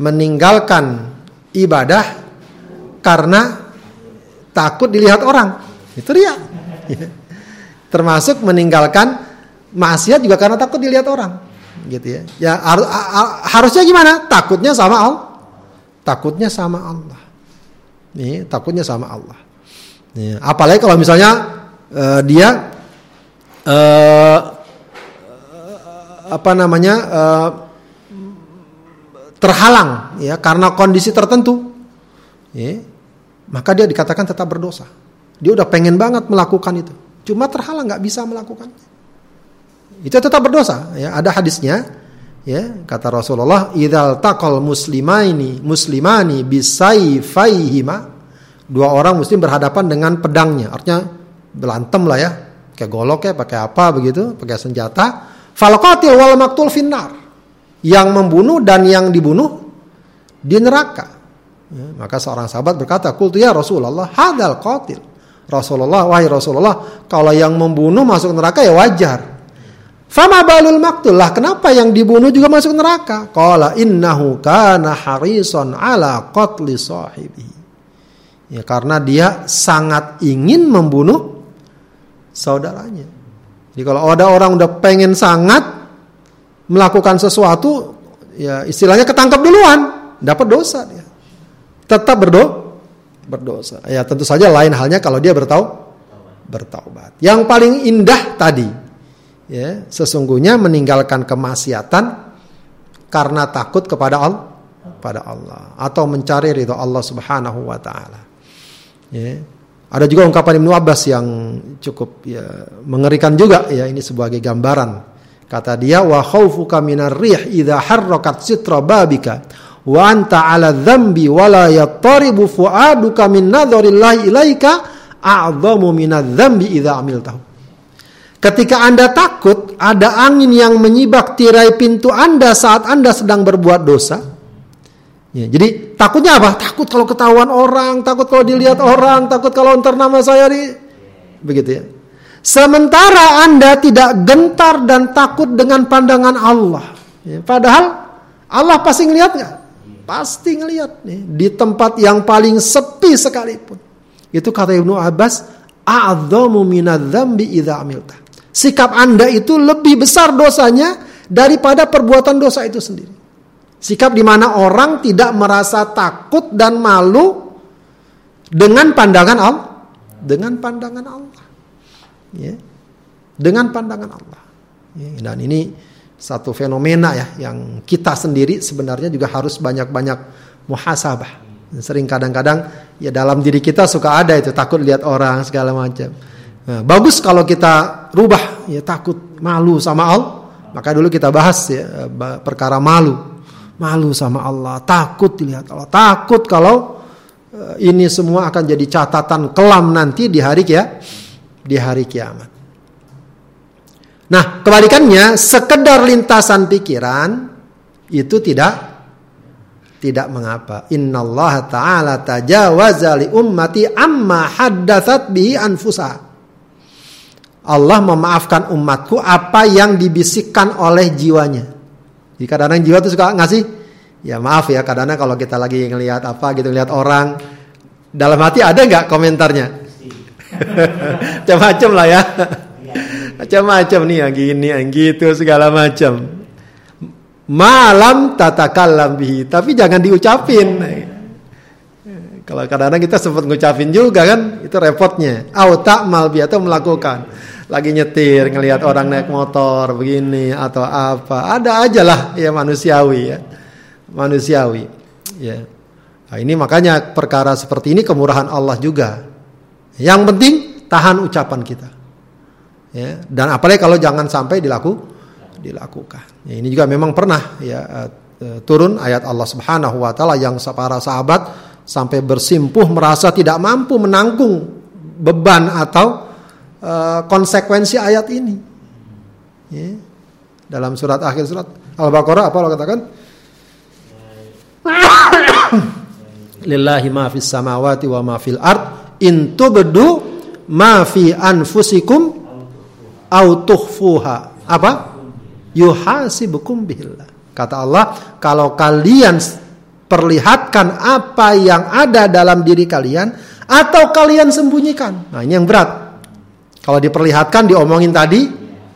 meninggalkan ibadah karena takut dilihat orang. Itu ria. Ya. Termasuk meninggalkan maksiat juga karena takut dilihat orang. Gitu ya. Ya har harusnya gimana? Takutnya sama Allah. Takutnya sama Allah. Nih, takutnya sama Allah. Nih, apalagi kalau misalnya uh, dia uh, apa namanya uh, terhalang ya karena kondisi tertentu, ya, maka dia dikatakan tetap berdosa. Dia udah pengen banget melakukan itu, cuma terhalang nggak bisa melakukannya. Itu tetap berdosa. Ya, ada hadisnya, ya kata Rasulullah, idal takal muslimaini muslimani faihima. Dua orang muslim berhadapan dengan pedangnya, artinya berantem lah ya, kayak golok ya, pakai apa begitu, pakai senjata. Falqatil wal maktul finnar yang membunuh dan yang dibunuh di neraka. Ya, maka seorang sahabat berkata, "Qultu ya Rasulullah, hadal qatil." Rasulullah, wahai Rasulullah, kalau yang membunuh masuk neraka ya wajar. Fama balul maktul lah, kenapa yang dibunuh juga masuk neraka? Qala innahu kana harison ala qatli sahibi. Ya karena dia sangat ingin membunuh saudaranya. Jadi kalau ada orang udah pengen sangat melakukan sesuatu ya istilahnya ketangkap duluan, dapat dosa dia. Tetap berdo berdosa. Ya tentu saja lain halnya kalau dia bertau bertaubat. Yang paling indah tadi ya sesungguhnya meninggalkan kemaksiatan karena takut kepada Allah pada Allah atau mencari ridho Allah Subhanahu wa taala. Ya. Ada juga ungkapan Ibnu Abbas yang cukup ya mengerikan juga ya ini sebagai gambaran Kata dia wa khaufuka minar rih idza harrakat sitra babika wa anta ala dzambi wa la yattaribu fuaduka min nadharillahi ilaika a'dhamu minadz dzambi idza amiltahu. Ketika Anda takut ada angin yang menyibak tirai pintu Anda saat Anda sedang berbuat dosa. Ya, jadi takutnya apa? Takut kalau ketahuan orang, takut kalau dilihat orang, takut kalau ntar nama saya di begitu ya. Sementara Anda tidak gentar dan takut dengan pandangan Allah. Ya, padahal Allah pasti ngelihat nggak? Pasti ngelihat nih di tempat yang paling sepi sekalipun. Itu kata Ibnu Abbas, "A'dhamu minadz-dzambi idza amilta." Sikap Anda itu lebih besar dosanya daripada perbuatan dosa itu sendiri. Sikap di mana orang tidak merasa takut dan malu dengan pandangan Allah, dengan pandangan Allah ya, dengan pandangan Allah. Ya, dan ini satu fenomena ya yang kita sendiri sebenarnya juga harus banyak-banyak muhasabah. Sering kadang-kadang ya dalam diri kita suka ada itu takut lihat orang segala macam. Nah, bagus kalau kita rubah ya takut malu sama Allah. Maka dulu kita bahas ya perkara malu. Malu sama Allah, takut dilihat Allah, takut kalau eh, ini semua akan jadi catatan kelam nanti di hari ya di hari kiamat. Nah, kebalikannya, sekedar lintasan pikiran, itu tidak tidak mengapa. Innallaha ta'ala tajawaza li ummati amma haddatsat bihi anfusa. Allah memaafkan umatku apa yang dibisikkan oleh jiwanya. Jadi kadang-kadang jiwa itu suka ngasih ya maaf ya kadang-kadang kalau kita lagi ngelihat apa gitu ngelihat orang dalam hati ada nggak komentarnya? Macam-macam lah ya. Macam-macam nih yang gini yang gitu segala macam malam tatakallam bihi tapi jangan diucapin kalau kadang-kadang kita sempat ngucapin juga kan itu repotnya au mal bi atau melakukan lagi nyetir ngelihat orang naik motor begini atau apa. Ada aja lah ya manusiawi ya. Manusiawi ya. Nah, ini makanya perkara seperti ini kemurahan Allah juga. Yang penting tahan ucapan kita ya. Dan apalagi kalau jangan sampai dilaku dilakukan. Ya, ini juga memang pernah ya uh, turun ayat Allah Subhanahu wa taala yang para sahabat sampai bersimpuh merasa tidak mampu menanggung beban atau uh, konsekuensi ayat ini. Ya. Dalam surat akhir surat Al-Baqarah apa Allah katakan? Lillahi ma fis samawati wa ma fil ard in tubdu ma fi anfusikum au tukhfuha. Apa? yuhasibukum billah. Kata Allah, kalau kalian perlihatkan apa yang ada dalam diri kalian atau kalian sembunyikan. Nah, ini yang berat. Kalau diperlihatkan diomongin tadi,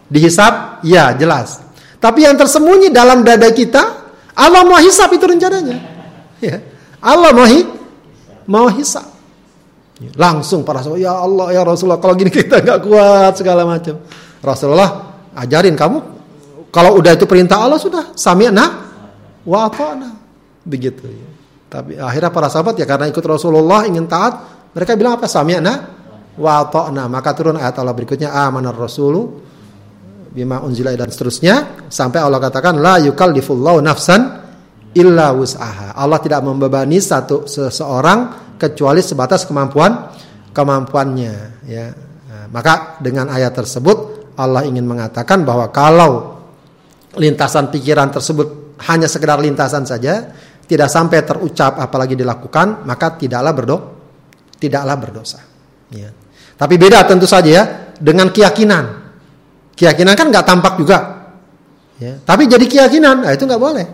dihisap, ya jelas. Tapi yang tersembunyi dalam dada kita, Allah mau hisap itu rencananya. Ya. Allah mau hi, mau hisap. Langsung para sahabat, ya Allah ya Rasulullah, kalau gini kita nggak kuat segala macam. Rasulullah ajarin kamu kalau udah itu perintah Allah sudah sami'na wa. Begitu ya. Tapi akhirnya para sahabat ya karena ikut Rasulullah ingin taat, mereka bilang apa? Sami'na wa ata'na. Maka turun ayat Allah berikutnya amanar rasulu bima unzila dan seterusnya sampai Allah katakan la yukallifullahu nafsan illa wus'aha. Allah tidak membebani satu seseorang kecuali sebatas kemampuan kemampuannya ya. Nah, maka dengan ayat tersebut Allah ingin mengatakan bahwa kalau lintasan pikiran tersebut hanya sekedar lintasan saja, tidak sampai terucap apalagi dilakukan, maka tidaklah berdo tidaklah berdosa. Ya. Tapi beda tentu saja ya dengan keyakinan. Keyakinan kan nggak tampak juga. Ya. Tapi jadi keyakinan, nah itu nggak boleh.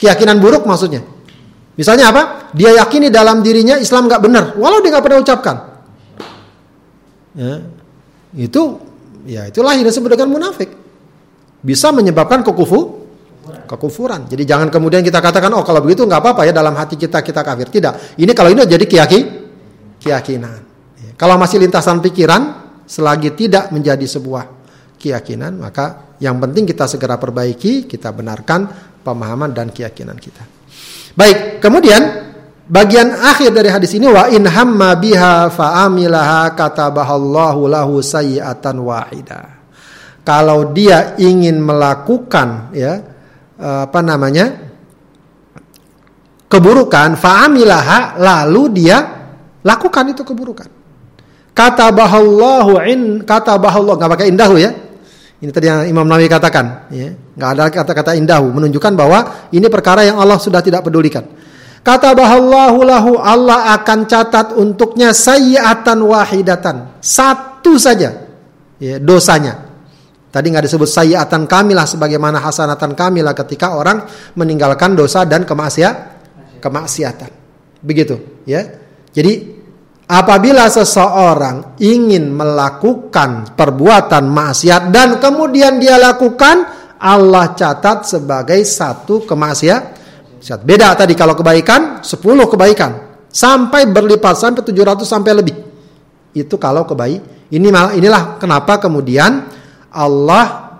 Keyakinan buruk maksudnya. Misalnya apa? Dia yakini dalam dirinya Islam nggak benar, walau dia nggak pernah ucapkan. Ya. Itu ya itulah yang disebut dengan munafik bisa menyebabkan kekufu kekufuran. Jadi jangan kemudian kita katakan oh kalau begitu nggak apa-apa ya dalam hati kita kita kafir. Tidak. Ini kalau ini jadi keyakin keyakinan. Kalau masih lintasan pikiran selagi tidak menjadi sebuah keyakinan maka yang penting kita segera perbaiki, kita benarkan pemahaman dan keyakinan kita. Baik, kemudian bagian akhir dari hadis ini wa in hamma biha fa amilaha katabahallahu lahu sayiatan wahidah kalau dia ingin melakukan ya apa namanya keburukan faamilaha lalu dia lakukan itu keburukan kata bahallahu in kata bahallahu nggak pakai indahu ya. Ini tadi yang Imam Nawawi katakan ya. Nggak ada kata-kata indahu menunjukkan bahwa ini perkara yang Allah sudah tidak pedulikan. Kata bahallahu lahu Allah akan catat untuknya sayyatan wahidatan. Satu saja ya, dosanya. Tadi nggak disebut sayyatan kamilah sebagaimana hasanatan kamilah ketika orang meninggalkan dosa dan kemaksiat kemaksiatan. Begitu, ya. Jadi apabila seseorang ingin melakukan perbuatan maksiat dan kemudian dia lakukan, Allah catat sebagai satu kemaksiat. Beda tadi kalau kebaikan 10 kebaikan sampai berlipat sampai 700 sampai lebih. Itu kalau kebaik. Ini inilah kenapa kemudian Allah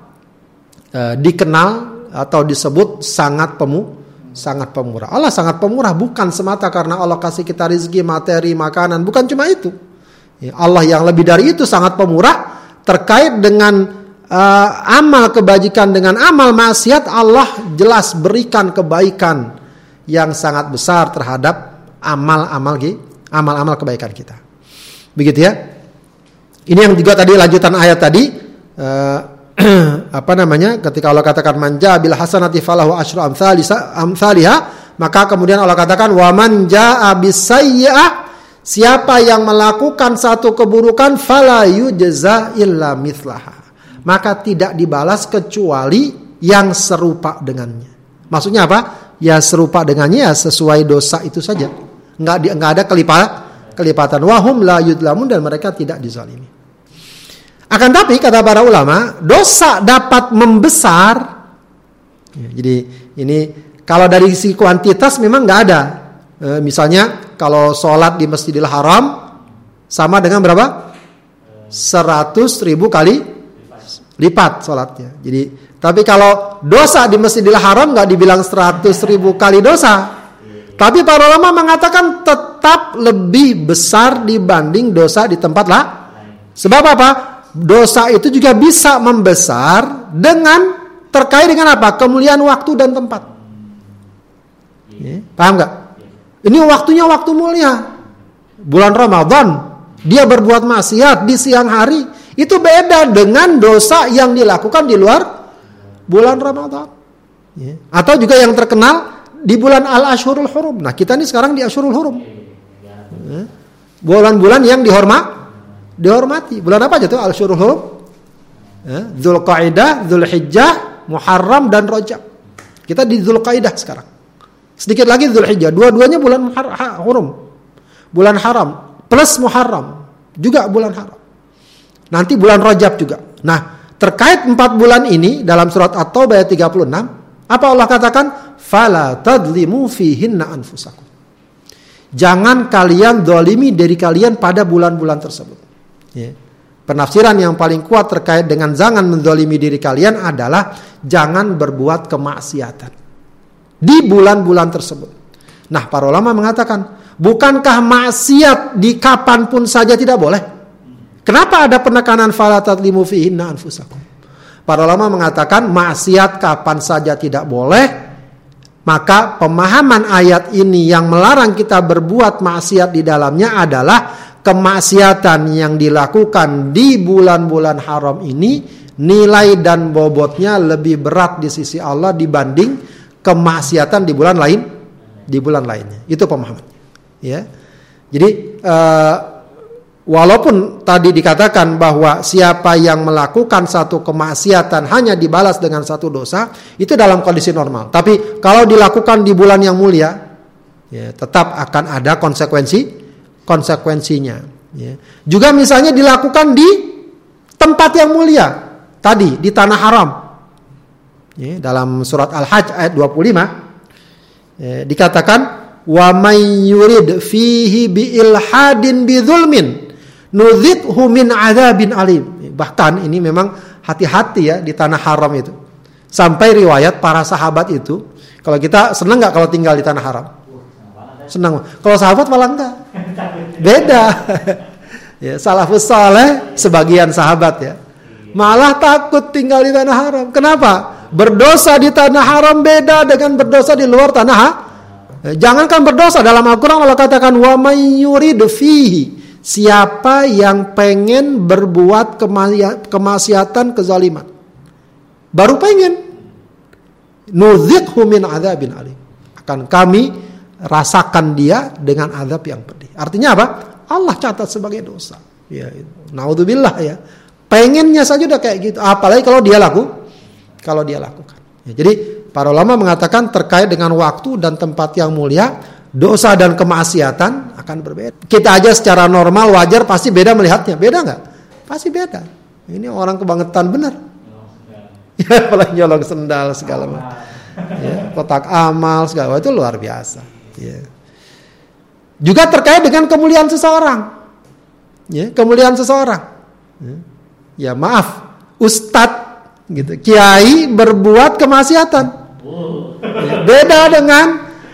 e, dikenal atau disebut sangat pemu sangat pemurah. Allah sangat pemurah bukan semata karena Allah kasih kita rezeki, materi, makanan, bukan cuma itu. Ya, Allah yang lebih dari itu sangat pemurah terkait dengan uh, amal kebajikan dengan amal maksiat Allah jelas berikan kebaikan yang sangat besar terhadap amal-amal amal-amal kebaikan kita. Begitu ya. Ini yang juga tadi lanjutan ayat tadi uh, apa namanya ketika Allah katakan manja bil hasanati falahu asyru amsalha maka kemudian Allah katakan wa man jaa bisayyi'ah siapa yang melakukan satu keburukan fala yujza illa mithlaha. Maka tidak dibalas kecuali yang serupa dengannya. Maksudnya apa? Ya serupa dengannya ya sesuai dosa itu saja. Nggak di, nggak ada kelipatan kelipatan. Wahum la yudlamun dan mereka tidak dizalimi akan tapi kata para ulama, dosa dapat membesar. Ya, jadi ini kalau dari sisi kuantitas memang nggak ada. E, misalnya kalau sholat di Masjidil Haram sama dengan berapa? 100 ribu kali lipat sholatnya. Jadi tapi kalau dosa di Masjidil Haram nggak dibilang 100 ribu kali dosa. Tapi para ulama mengatakan tetap lebih besar dibanding dosa di tempat lah. Sebab apa? Dosa itu juga bisa membesar dengan terkait dengan apa? Kemuliaan waktu dan tempat. Ya, paham nggak? Ini waktunya waktu mulia. Bulan Ramadan, dia berbuat maksiat di siang hari, itu beda dengan dosa yang dilakukan di luar bulan Ramadan. Ya. Atau juga yang terkenal di bulan Al-Ashurul Hurum. Nah, kita ini sekarang di Ashurul Hurum. Ya. Bulan-bulan yang dihormat dihormati. Bulan apa aja tuh al-syurul hurum? Ya, Zulqaidah, Zulhijjah, Muharram dan Rajab. Kita di Zulqaidah sekarang. Sedikit lagi Zulhijjah. Dua-duanya bulan hurum. Bulan haram plus Muharram juga bulan haram. Nanti bulan Rajab juga. Nah, terkait empat bulan ini dalam surat At-Taubah ayat 36, apa Allah katakan? Fala tadlimu fihinna anfusakum. Jangan kalian dolimi dari kalian pada bulan-bulan tersebut. Ya. Penafsiran yang paling kuat terkait dengan jangan mendolimi diri kalian adalah jangan berbuat kemaksiatan di bulan-bulan tersebut. Nah, para ulama mengatakan, bukankah maksiat di kapan pun saja tidak boleh? Kenapa ada penekanan falatat limu fihinna anfusakum? Para ulama mengatakan maksiat kapan saja tidak boleh, maka pemahaman ayat ini yang melarang kita berbuat maksiat di dalamnya adalah kemaksiatan yang dilakukan di bulan-bulan haram ini nilai dan bobotnya lebih berat di sisi Allah dibanding kemaksiatan di bulan lain di bulan lainnya. Itu pemahamannya. Ya. Jadi uh, walaupun tadi dikatakan bahwa siapa yang melakukan satu kemaksiatan hanya dibalas dengan satu dosa, itu dalam kondisi normal. Tapi kalau dilakukan di bulan yang mulia, ya, tetap akan ada konsekuensi konsekuensinya. Ya. Juga misalnya dilakukan di tempat yang mulia, tadi di tanah haram. Ya, dalam surat Al-Hajj ayat 25 ya, dikatakan wa may yurid fihi bi ilhadin bi dzulmin nudzithu min adzabin alim. Bahkan ini memang hati-hati ya di tanah haram itu. Sampai riwayat para sahabat itu, kalau kita senang nggak kalau tinggal di tanah haram? Senang. Kalau sahabat malah enggak. Beda. ya, salafus saleh sebagian sahabat ya. Malah takut tinggal di tanah haram. Kenapa? Berdosa di tanah haram beda dengan berdosa di luar tanah. Eh, jangankan berdosa dalam Al-Qur'an Allah katakan wa may fihi. Siapa yang pengen berbuat kemaksiatan kezaliman. Baru pengen. Nudzikhu min adzabin alim. Akan kami rasakan dia dengan azab yang pedih. Artinya apa? Allah catat sebagai dosa. Ya, naudzubillah ya. Pengennya saja udah kayak gitu. Apalagi kalau dia laku, kalau dia lakukan. Ya, jadi para ulama mengatakan terkait dengan waktu dan tempat yang mulia, dosa dan kemaksiatan akan berbeda. Kita aja secara normal wajar pasti beda melihatnya. Beda nggak? Pasti beda. Ini orang kebangetan benar. Ya, apalagi nyolong sendal segala macam. Ya, kotak amal segala itu luar biasa. Ya. Juga terkait dengan kemuliaan seseorang. Ya, kemuliaan seseorang. Ya, ya maaf, ustadz gitu, kiai berbuat kemaksiatan. Ya, beda dengan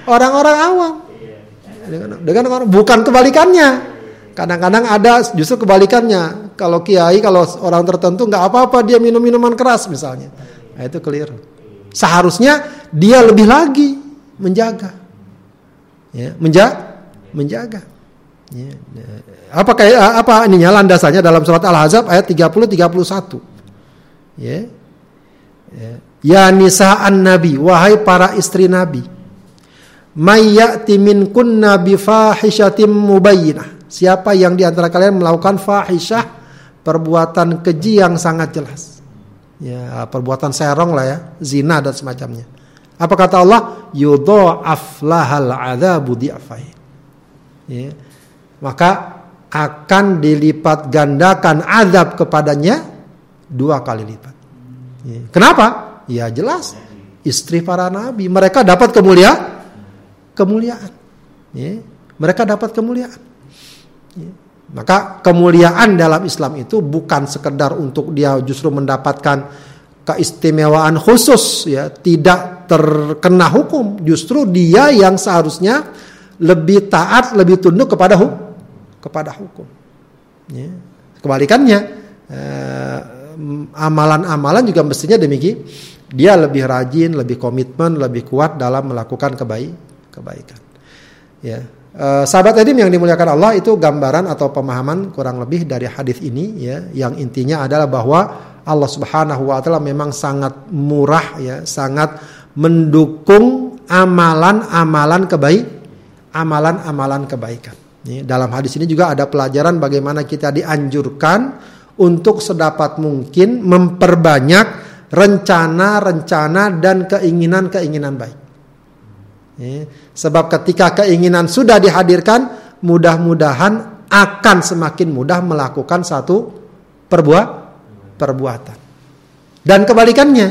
orang-orang awam. Dengan, dengan orang bukan kebalikannya. Kadang-kadang ada justru kebalikannya. Kalau kiai, kalau orang tertentu nggak apa-apa dia minum minuman keras misalnya. Nah, itu keliru. Seharusnya dia lebih lagi menjaga ya, menjaga menjaga ya. apa kayak apa ininya landasannya dalam surat Al-Ahzab ayat 30 31 ya Ya, ya nisa'an nabi, wahai para istri nabi. Mayyati minkunna bi fahishatin mubayyinah. Siapa yang di antara kalian melakukan fahisyah, perbuatan keji yang sangat jelas. Ya, perbuatan serong lah ya, zina dan semacamnya. Apa kata Allah? Yudha'af lahal adzabu di'afain. Ya. Maka akan dilipat gandakan azab kepadanya dua kali lipat. Ya. Kenapa? Ya jelas istri para nabi mereka dapat kemuliaan kemuliaan. Ya. Mereka dapat kemuliaan. Ya. Maka kemuliaan dalam Islam itu bukan sekedar untuk dia justru mendapatkan keistimewaan khusus ya, tidak terkena hukum. Justru dia yang seharusnya lebih taat, lebih tunduk kepada hukum, kepada hukum. Ya. Kebalikannya eh, amalan-amalan juga mestinya demikian. Dia lebih rajin, lebih komitmen, lebih kuat dalam melakukan kebaik, kebaikan. Ya. Uh, sahabat Edim yang dimuliakan Allah itu gambaran atau pemahaman kurang lebih dari hadis ini ya yang intinya adalah bahwa Allah Subhanahu wa taala memang sangat murah ya sangat mendukung amalan-amalan kebaik amalan-amalan kebaikan. Dalam hadis ini juga ada pelajaran bagaimana kita dianjurkan untuk sedapat mungkin memperbanyak rencana-rencana dan keinginan-keinginan baik. Sebab ketika keinginan sudah dihadirkan, mudah-mudahan akan semakin mudah melakukan satu perbuat perbuatan. Dan kebalikannya,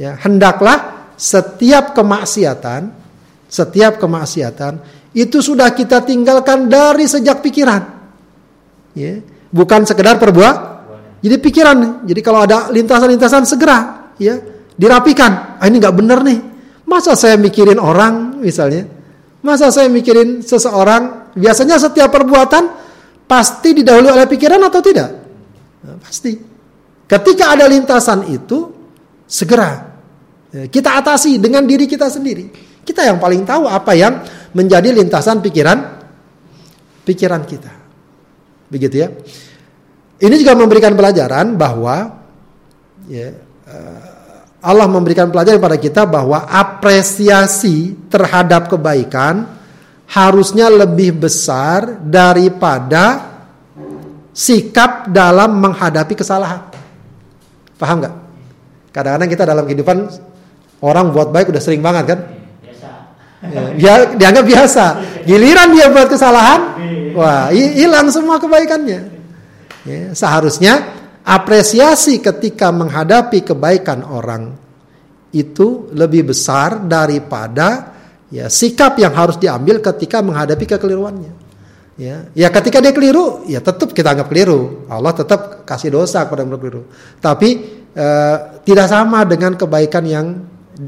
ya hendaklah setiap kemaksiatan, setiap kemaksiatan itu sudah kita tinggalkan dari sejak pikiran. Ya, bukan sekedar perbuat. Jadi pikiran. Jadi kalau ada lintasan-lintasan segera ya dirapikan. Ah, ini nggak benar nih. Masa saya mikirin orang misalnya? Masa saya mikirin seseorang? Biasanya setiap perbuatan pasti didahului oleh pikiran atau tidak? Nah, pasti. Ketika ada lintasan itu segera ya, kita atasi dengan diri kita sendiri. Kita yang paling tahu apa yang menjadi lintasan pikiran pikiran kita. Begitu ya. Ini juga memberikan pelajaran bahwa ya, eh, Allah memberikan pelajaran pada kita bahwa apresiasi terhadap kebaikan harusnya lebih besar daripada sikap dalam menghadapi kesalahan. Paham nggak? Kadang-kadang kita dalam kehidupan orang buat baik udah sering banget kan? Ya, dia dianggap biasa. Giliran dia buat kesalahan, wah hilang semua kebaikannya. Ya, seharusnya apresiasi ketika menghadapi kebaikan orang itu lebih besar daripada ya sikap yang harus diambil ketika menghadapi kekeliruannya. Ya, ya ketika dia keliru, ya tetap kita anggap keliru. Allah tetap kasih dosa kepada yang keliru. Tapi eh, tidak sama dengan kebaikan yang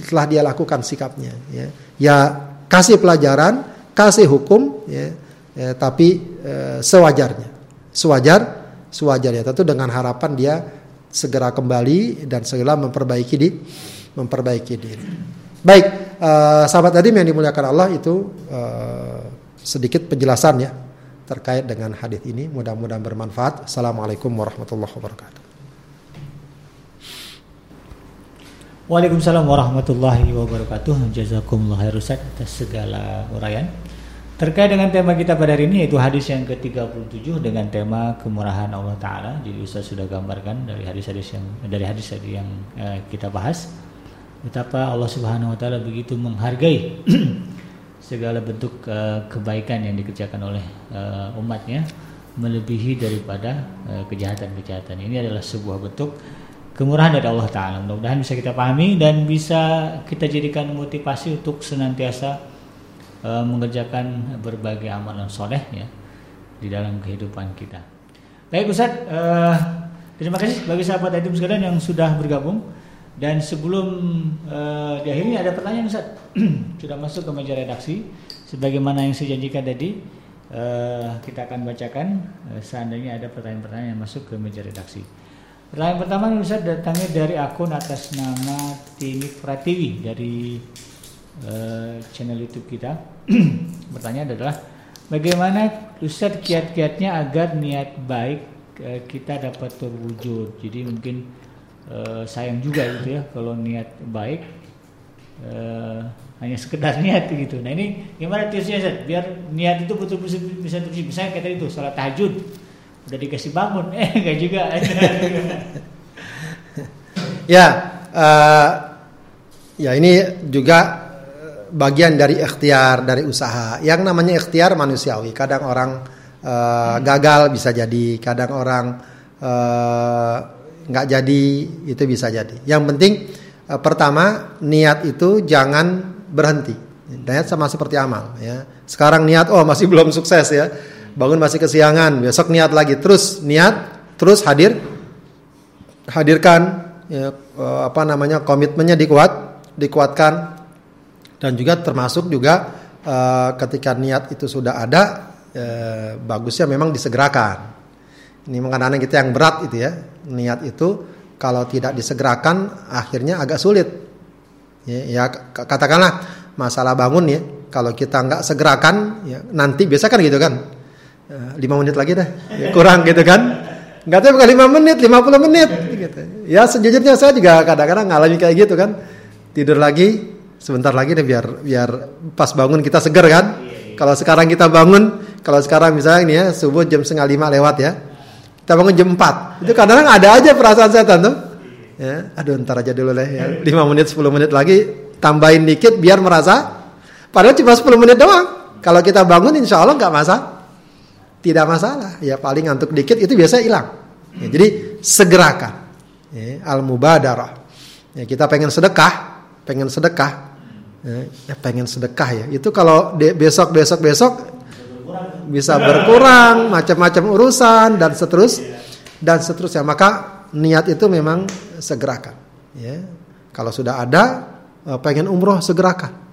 telah dia lakukan sikapnya. Ya, ya kasih pelajaran, kasih hukum, ya, ya tapi eh, sewajarnya, sewajar sewajarnya tentu dengan harapan dia segera kembali dan segera memperbaiki di memperbaiki diri. Baik, uh, sahabat Adim yang dimuliakan Allah itu uh, sedikit penjelasan ya terkait dengan hadis ini. Mudah-mudahan bermanfaat. Assalamualaikum warahmatullahi wabarakatuh. Waalaikumsalam warahmatullahi wabarakatuh. Jazakumullah khairan atas segala uraian. Terkait dengan tema kita pada hari ini yaitu hadis yang ke-37 dengan tema kemurahan Allah taala. Jadi Ustaz sudah gambarkan dari hadis-hadis yang dari hadis tadi yang eh, kita bahas betapa Allah Subhanahu wa taala begitu menghargai segala bentuk eh, kebaikan yang dikerjakan oleh eh, umatnya melebihi daripada eh, kejahatan-kejahatan. Ini adalah sebuah bentuk kemurahan dari Allah taala. Mudah-mudahan bisa kita pahami dan bisa kita jadikan motivasi untuk senantiasa uh, mengerjakan berbagai amalan soleh ya di dalam kehidupan kita. Baik Ustaz, uh, terima kasih bagi sahabat Adim sekalian yang sudah bergabung. Dan sebelum uh, di akhirnya ada pertanyaan Ustaz sudah masuk ke meja redaksi sebagaimana yang saya janjikan tadi uh, kita akan bacakan uh, seandainya ada pertanyaan-pertanyaan yang masuk ke meja redaksi. Pertanyaan pertama Ustaz datangnya dari akun atas nama Tini Pratiwi dari uh, channel YouTube kita. Bertanya adalah bagaimana Ustaz kiat-kiatnya agar niat baik uh, kita dapat terwujud. Jadi mungkin eh, sayang juga gitu ya kalau niat baik eh, hanya sekedar niat gitu. Nah ini gimana tipsnya Zat? Biar niat itu betul-betul bisa terjadi. Misalnya kayak itu sholat tahajud udah dikasih bangun, eh enggak juga. ya, uh, ya ini juga bagian dari ikhtiar dari usaha. Yang namanya ikhtiar manusiawi. Kadang orang uh, gagal bisa jadi, kadang orang uh, nggak jadi itu bisa jadi. Yang penting uh, pertama niat itu jangan berhenti. Niat sama seperti amal ya. Sekarang niat oh masih belum sukses ya. Bangun masih kesiangan, besok niat lagi. Terus niat, terus hadir hadirkan ya, apa namanya komitmennya dikuat, dikuatkan. Dan juga termasuk juga uh, ketika niat itu sudah ada uh, bagusnya memang disegerakan. Ini kadang kita yang berat itu ya. Niat itu kalau tidak disegerakan akhirnya agak sulit. Ya, ya katakanlah masalah bangun ya. Kalau kita nggak segerakan ya, nanti biasa kan gitu kan lima menit lagi deh ya, kurang gitu kan nggak tahu bukan lima menit lima puluh menit gitu. ya sejujurnya saya juga kadang-kadang ngalami kayak gitu kan tidur lagi sebentar lagi deh biar biar pas bangun kita seger kan. Kalau sekarang kita bangun, kalau sekarang misalnya ini ya subuh jam setengah lima lewat ya, kita bangun jam empat, itu kadang, -kadang ada aja perasaan setan tuh. Ya, aduh ntar aja dulu lah ya, lima menit sepuluh menit lagi tambahin dikit biar merasa, padahal cuma sepuluh menit doang. Kalau kita bangun insya Allah nggak masalah, tidak masalah. Ya paling ngantuk dikit itu biasa hilang. Ya, jadi segerakan. Ya, al mubadarah. Ya, kita pengen sedekah, pengen sedekah, ya, pengen sedekah ya. Itu kalau besok besok besok bisa berkurang macam-macam urusan dan seterus dan seterusnya. Maka niat itu memang segerakan. Ya. Kalau sudah ada eh, pengen umroh segerakan.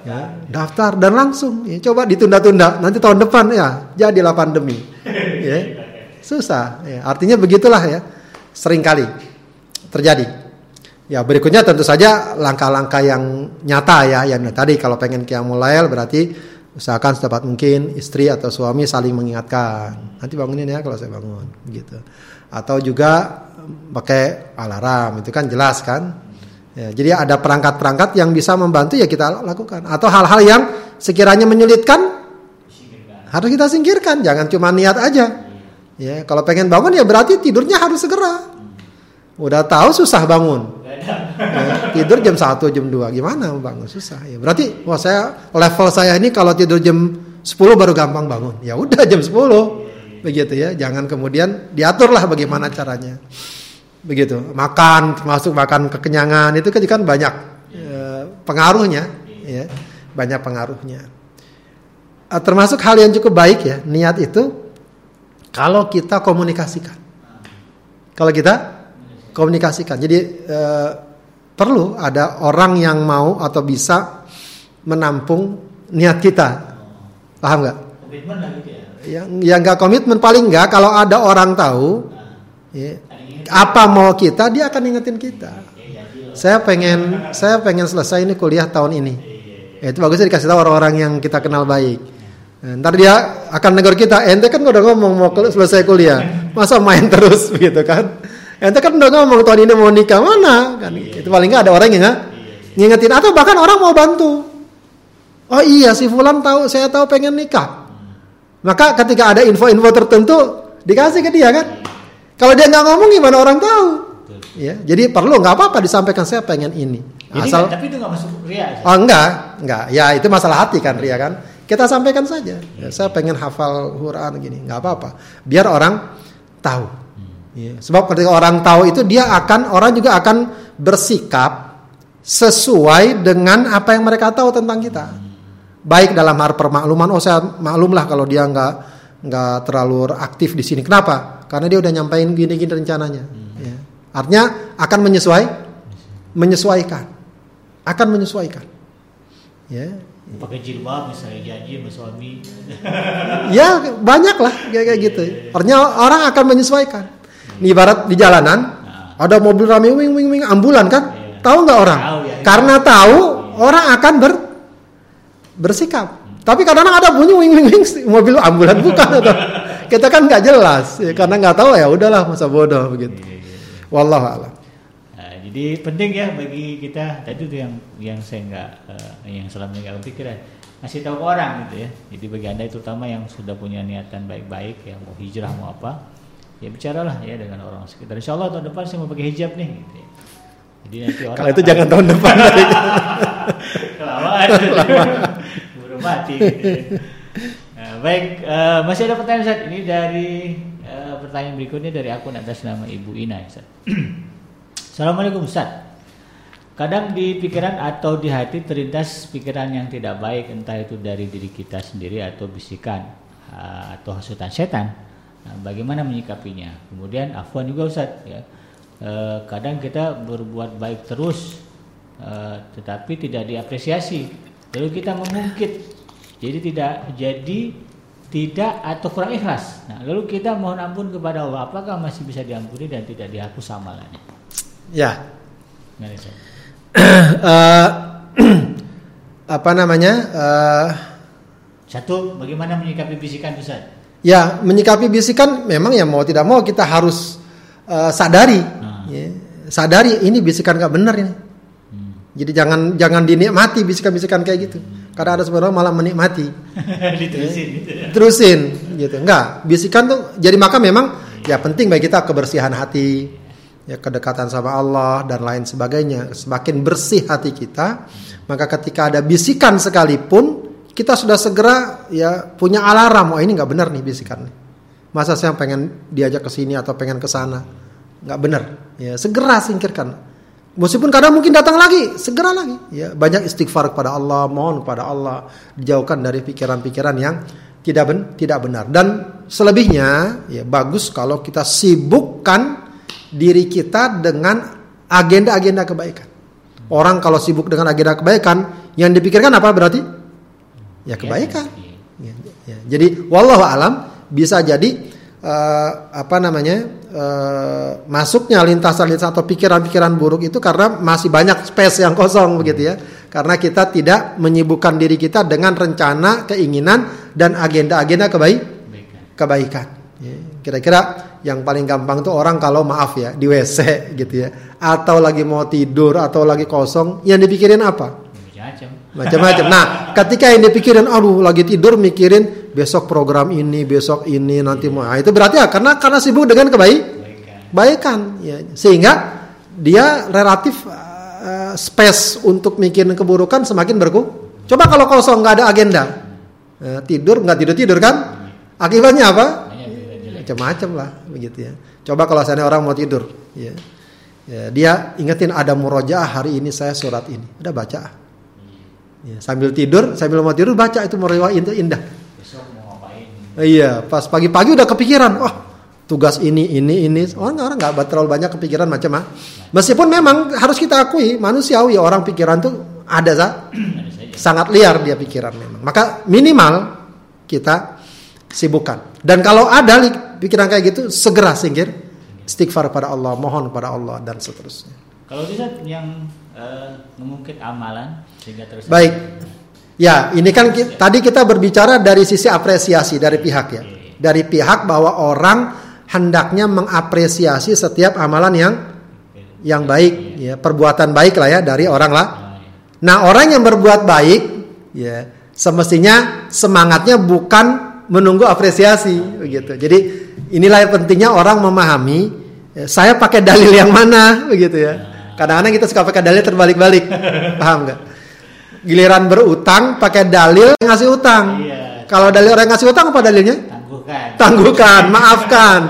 Ya, daftar dan langsung ya, coba ditunda-tunda nanti tahun depan ya jadilah pandemi ya susah ya artinya begitulah ya sering kali terjadi Ya berikutnya tentu saja langkah-langkah yang nyata ya, yang tadi kalau pengen qiyamul lail berarti usahakan sedapat mungkin istri atau suami saling mengingatkan. Nanti bangunin ya kalau saya bangun, gitu. Atau juga pakai alarm itu kan jelas kan. Ya, jadi ada perangkat-perangkat yang bisa membantu ya kita lakukan. Atau hal-hal yang sekiranya menyulitkan harus kita singkirkan. Jangan cuma niat aja. Ya, kalau pengen bangun ya berarti tidurnya harus segera. Udah tahu susah bangun ya, tidur jam 1 jam 2 gimana bangun susah ya berarti wah saya level saya ini kalau tidur jam 10 baru gampang bangun ya udah jam 10 begitu ya jangan kemudian diatur lah bagaimana caranya begitu makan termasuk makan kekenyangan itu kan, kan banyak ya, pengaruhnya ya banyak pengaruhnya eh, termasuk hal yang cukup baik ya niat itu kalau kita komunikasikan kalau kita komunikasikan. Jadi eh, perlu ada orang yang mau atau bisa menampung niat kita. Paham nggak? Gitu ya. Yang yang nggak komitmen paling nggak kalau ada orang tahu nah. ya, apa mau kita dia akan ingetin kita. Saya pengen saya pengen selesai ini kuliah tahun ini. Ya, itu bagusnya dikasih tahu orang-orang yang kita kenal baik. Ntar dia akan negur kita, ente kan udah ngomong mau selesai kuliah, masa main terus begitu kan? Ente kan udah ngomong tahun ini mau nikah mana kan? Itu paling nggak ada orang yang ngingetin atau bahkan orang mau bantu. Oh iya si Fulan tahu saya tahu pengen nikah. Maka ketika ada info-info tertentu dikasih ke dia kan. Kalau dia nggak ngomong gimana orang tahu? Ya, jadi perlu nggak apa-apa disampaikan saya pengen ini. Asal tapi itu nggak masuk ria. Oh enggak, enggak. Ya itu masalah hati kan ria kan. Kita sampaikan saja. Ya, saya pengen hafal Quran gini, nggak apa-apa. Biar orang tahu. Ya, sebab ketika orang tahu itu dia akan orang juga akan bersikap sesuai dengan apa yang mereka tahu tentang kita. Baik dalam hal permakluman, oh saya maklum lah kalau dia nggak nggak terlalu aktif di sini. Kenapa? Karena dia udah nyampein gini-gini rencananya. Ya. Artinya akan menyesuai, menyesuaikan, akan menyesuaikan. Ya, pakai jilbab misalnya janji sama suami ya banyak lah kayak, kayak gitu artinya orang akan menyesuaikan ini ibarat di jalanan nah. ada mobil rame wing wing wing ambulan kan? Iya. Tahu nggak orang? Tahu, ya, Karena tahu orang akan ber bersikap. Hmm. Tapi kadang-kadang ada bunyi wing wing wing mobil ambulan bukan atau kita kan nggak jelas ya, karena nggak tahu ya udahlah masa bodoh begitu. Iya, iya. Wallahu a'lam. jadi penting ya bagi kita tadi itu yang yang saya nggak uh, yang selama ini nggak kepikiran ngasih tahu ke orang gitu ya. Jadi bagi anda itu terutama yang sudah punya niatan baik-baik yang mau hijrah mau apa, ya bicaralah ya dengan orang sekitar. Insya Allah tahun depan saya mau pakai hijab nih. Gitu ya. Jadi nanti orang kalau itu jangan tahun depan. Kelamaan. Belum mati. Gitu ya. Baik, uh, masih ada pertanyaan saat ini dari uh, pertanyaan berikutnya dari akun atas nama Ibu Ina. Ustaz. Assalamualaikum Ustaz. Kadang di pikiran atau di hati terlintas pikiran yang tidak baik entah itu dari diri kita sendiri atau bisikan uh, atau hasutan setan. Nah, bagaimana menyikapinya? Kemudian afwan juga Ustaz ya. Uh, kadang kita berbuat baik terus uh, tetapi tidak diapresiasi. Lalu kita mengungkit. Jadi tidak jadi tidak atau kurang ikhlas. Nah, lalu kita mohon ampun kepada Allah. Apakah masih bisa diampuni dan tidak dihapus amalannya? Ya. Uh, apa namanya? Uh, Satu, bagaimana menyikapi bisikan Ustaz? Ya, menyikapi bisikan memang ya mau tidak mau kita harus uh, sadari, nah. ya, sadari ini bisikan gak benar ini. Hmm. Jadi jangan jangan dinikmati bisikan-bisikan kayak gitu. Hmm. Karena ada sebenarnya malah menikmati. Diterusin gitu ya. Terusin gitu. Enggak, bisikan tuh jadi maka memang ya penting bagi kita kebersihan hati, ya kedekatan sama Allah dan lain sebagainya. Semakin bersih hati kita, maka ketika ada bisikan sekalipun kita sudah segera ya punya alarm. Oh ini nggak benar nih bisikan. Masa saya pengen diajak ke sini atau pengen ke sana? Nggak benar. Ya segera singkirkan. Meskipun kadang mungkin datang lagi, segera lagi. Ya banyak istighfar kepada Allah, mohon kepada Allah, dijauhkan dari pikiran-pikiran yang tidak ben, tidak benar. Dan selebihnya ya bagus kalau kita sibukkan diri kita dengan agenda-agenda kebaikan. Orang kalau sibuk dengan agenda kebaikan, yang dipikirkan apa berarti? Ya kebaikan. Ya, ya. Jadi wallahu alam bisa jadi uh, apa namanya uh, masuknya lintasan-lintasan atau pikiran-pikiran buruk itu karena masih banyak space yang kosong begitu ya. Karena kita tidak menyibukkan diri kita dengan rencana, keinginan dan agenda-agenda kebaik kebaikan. Ya, kira-kira yang paling gampang tuh orang kalau maaf ya di WC gitu ya atau lagi mau tidur atau lagi kosong yang dipikirin apa macam-macam. Nah ketika yang dipikirin aduh lagi tidur mikirin besok program ini besok ini nanti mau. Nah, itu berarti ya karena karena sibuk dengan kebaik baikan ya sehingga dia relatif uh, space untuk mikirin keburukan semakin berkurang coba kalau kosong nggak ada agenda. Uh, tidur nggak tidur tidur kan? Akibatnya apa? Macam-macam lah begitu ya. Coba kalau saya orang mau tidur, ya. ya dia ingetin ada murojaah hari ini saya surat ini, udah baca. Ya, sambil tidur, sambil mau tidur baca itu murojaah itu indah. Iya, pas pagi-pagi udah kepikiran, wah tugas ini ini ini orang orang nggak terlalu banyak kepikiran macam ah. Meskipun memang harus kita akui manusiawi orang pikiran tuh ada za, sangat liar dia pikiran memang. Maka minimal kita sibukkan. Dan kalau ada pikiran kayak gitu segera singkir istighfar pada Allah mohon pada Allah dan seterusnya kalau bisa yang uh, mengungkit amalan sehingga terus baik. Ya ini kan kita, tadi kita berbicara dari sisi apresiasi dari pihak ya. Dari pihak bahwa orang hendaknya mengapresiasi setiap amalan yang yang baik ya perbuatan baik lah ya dari orang lah. Nah orang yang berbuat baik ya semestinya semangatnya bukan menunggu apresiasi begitu. Jadi inilah yang pentingnya orang memahami ya, saya pakai dalil yang mana begitu ya. Kadang-kadang kita suka pakai dalil terbalik-balik. Paham nggak? Giliran berutang pakai dalil ngasih utang. Iya. Kalau dalil orang ngasih utang apa dalilnya? Tangguhkan. Tangguhkan, maafkan.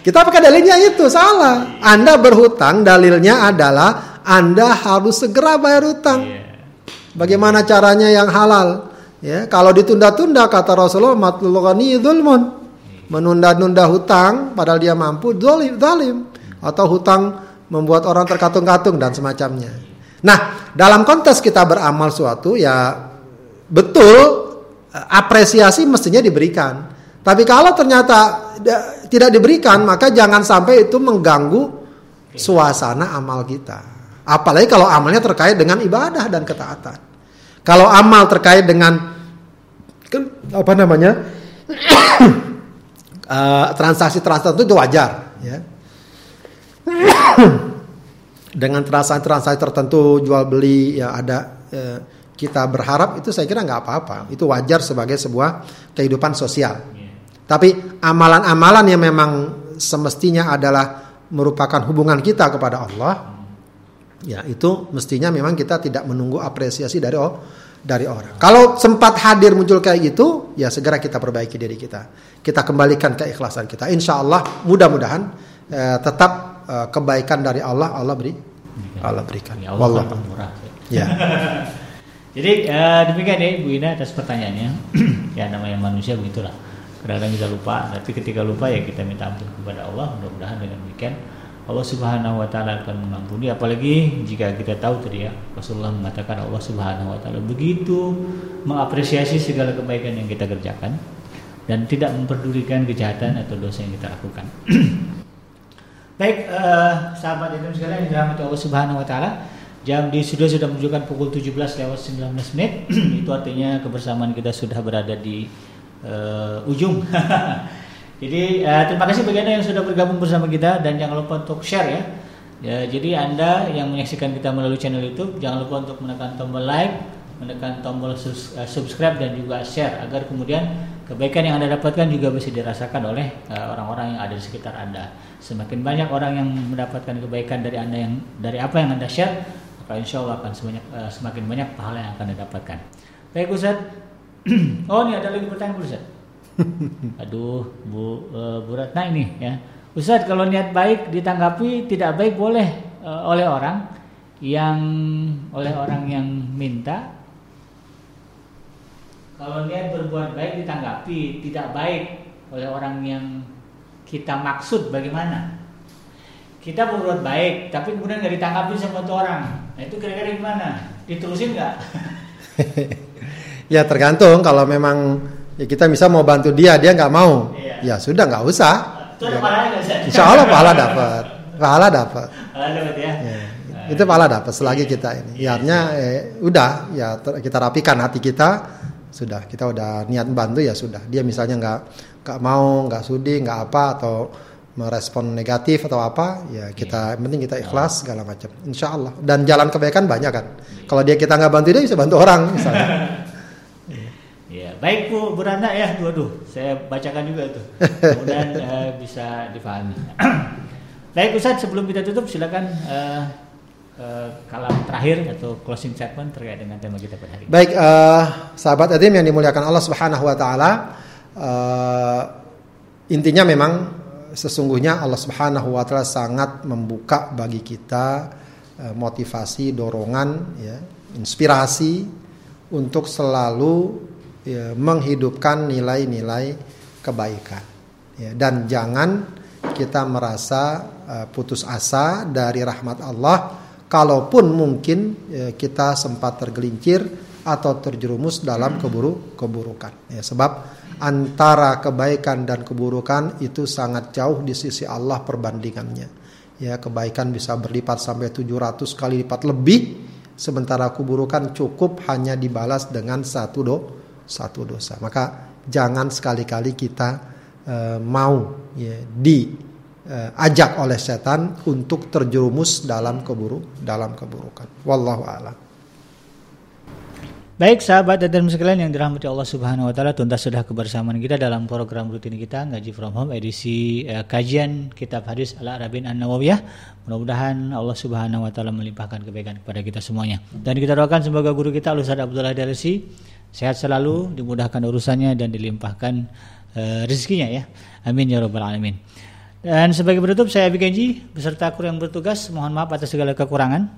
Kita pakai dalilnya itu salah. Anda berhutang dalilnya adalah Anda harus segera bayar utang. Iya. Bagaimana caranya yang halal? Ya, kalau ditunda-tunda kata Rasulullah matlul ghani dzulmun menunda-nunda hutang padahal dia mampu zalim, zalim atau hutang membuat orang terkatung-katung dan semacamnya. Nah, dalam konteks kita beramal suatu ya betul apresiasi mestinya diberikan. Tapi kalau ternyata tidak diberikan, maka jangan sampai itu mengganggu suasana amal kita. Apalagi kalau amalnya terkait dengan ibadah dan ketaatan. Kalau amal terkait dengan apa namanya? transaksi-transaksi uh, itu wajar ya. dengan transaksi-transaksi tertentu jual beli ya ada eh, kita berharap itu saya kira nggak apa-apa. Itu wajar sebagai sebuah kehidupan sosial. Yeah. Tapi amalan-amalan yang memang semestinya adalah merupakan hubungan kita kepada Allah, ya itu mestinya memang kita tidak menunggu apresiasi dari oh, dari orang. Kalau sempat hadir muncul kayak gitu, ya segera kita perbaiki diri kita. Kita kembalikan keikhlasan kita. Insya Allah mudah-mudahan eh, tetap eh, kebaikan dari Allah Allah beri Allah berikan. Ya, Allah murah. Ya. Jadi uh, demikian ya Bu Ina atas pertanyaannya. ya namanya manusia begitulah. Kadang-kadang kita lupa, tapi ketika lupa ya kita minta ampun kepada Allah. Mudah-mudahan dengan demikian Allah Subhanahu wa taala akan mengampuni apalagi jika kita tahu tadi ya Rasulullah mengatakan Allah Subhanahu wa taala begitu mengapresiasi segala kebaikan yang kita kerjakan dan tidak memperdulikan kejahatan atau dosa yang kita lakukan. Baik, uh, sahabat dan sekalian yang dirahmati Allah Subhanahu wa taala, Jam di studio sudah menunjukkan pukul 17 lewat 19 menit. Itu artinya kebersamaan kita sudah berada di uh, ujung. jadi uh, terima kasih bagi Anda yang sudah bergabung bersama kita dan jangan lupa untuk share ya. Ya, jadi Anda yang menyaksikan kita melalui channel YouTube jangan lupa untuk menekan tombol like, menekan tombol subscribe dan juga share agar kemudian kebaikan yang Anda dapatkan juga bisa dirasakan oleh orang-orang uh, yang ada di sekitar Anda. Semakin banyak orang yang mendapatkan kebaikan dari Anda yang dari apa yang Anda share, maka insya Allah akan sebanyak, uh, semakin banyak pahala yang akan didapatkan. Baik Ustaz. oh ini ada lagi pertanyaan Ustaz. Aduh Bu uh, Bu Ratna ini ya. Ustaz kalau niat baik ditanggapi tidak baik boleh uh, oleh orang yang oleh orang yang minta kalau niat berbuat baik ditanggapi tidak baik oleh orang yang kita maksud bagaimana kita berbuat baik tapi kemudian nggak ditanggapi sama tuh orang Nah itu kira-kira gimana? Diterusin nggak? ya tergantung kalau memang ya kita bisa mau bantu dia dia nggak mau iya. ya sudah nggak usah itu ya. insya Allah pahala dapat pahala dapat ya, ya. Nah, itu pahala dapat selagi iya. kita ini ya, artinya eh, udah ya kita rapikan hati kita sudah kita udah niat bantu ya sudah. Dia misalnya nggak nggak mau nggak sudi nggak apa atau merespon negatif atau apa ya kita yeah. penting kita ikhlas segala macam. Insya Allah. Dan jalan kebaikan banyak kan? Yeah. kalau dia kita nggak bantu dia bisa bantu orang misalnya. Ya baik Bu Buranda ya. Dua-dua saya bacakan juga tuh. Kemudian uh, bisa dipahami baik Ustaz sebelum kita tutup silakan uh, uh, kalam terakhir atau closing statement terkait dengan tema kita pada hari ini baik uh, sahabat Adim yang dimuliakan Allah Subhanahu Wa Taala uh, intinya memang sesungguhnya Allah Subhanahu wa taala sangat membuka bagi kita eh, motivasi, dorongan ya, inspirasi untuk selalu ya, menghidupkan nilai-nilai kebaikan. Ya, dan jangan kita merasa uh, putus asa dari rahmat Allah kalaupun mungkin ya, kita sempat tergelincir atau terjerumus dalam keburu keburukan. Ya, sebab antara kebaikan dan keburukan itu sangat jauh di sisi Allah perbandingannya. Ya, kebaikan bisa berlipat sampai 700 kali lipat lebih sementara keburukan cukup hanya dibalas dengan satu do satu dosa. Maka jangan sekali-kali kita uh, mau ya, diajak uh, oleh setan untuk terjerumus dalam keburu dalam keburukan. Wallahu a'lam. Baik sahabat dan sekalian yang dirahmati Allah Subhanahu wa taala, tuntas sudah kebersamaan kita dalam program rutin kita Ngaji From Home edisi eh, kajian kitab hadis Al Arabin An Nawawiyah. Mudah-mudahan Allah Subhanahu wa taala melimpahkan kebaikan kepada kita semuanya. Dan kita doakan semoga guru kita Ustaz Abdullah Darsi sehat selalu, dimudahkan urusannya dan dilimpahkan eh, rezekinya ya. Amin ya rabbal alamin. Dan sebagai penutup saya Abi Kenji beserta kru yang bertugas mohon maaf atas segala kekurangan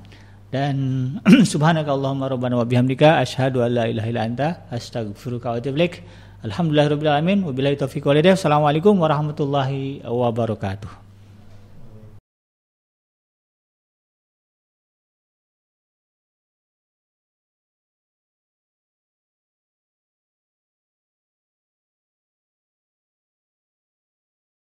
dan subhanaka Allahumma rabbana wa bihamdika asyhadu an la ilaha illa anta astaghfiruka wa atubu ilaik. Alhamdulillahirabbil alamin wabillahi taufiq walhidayah. Assalamualaikum warahmatullahi wabarakatuh.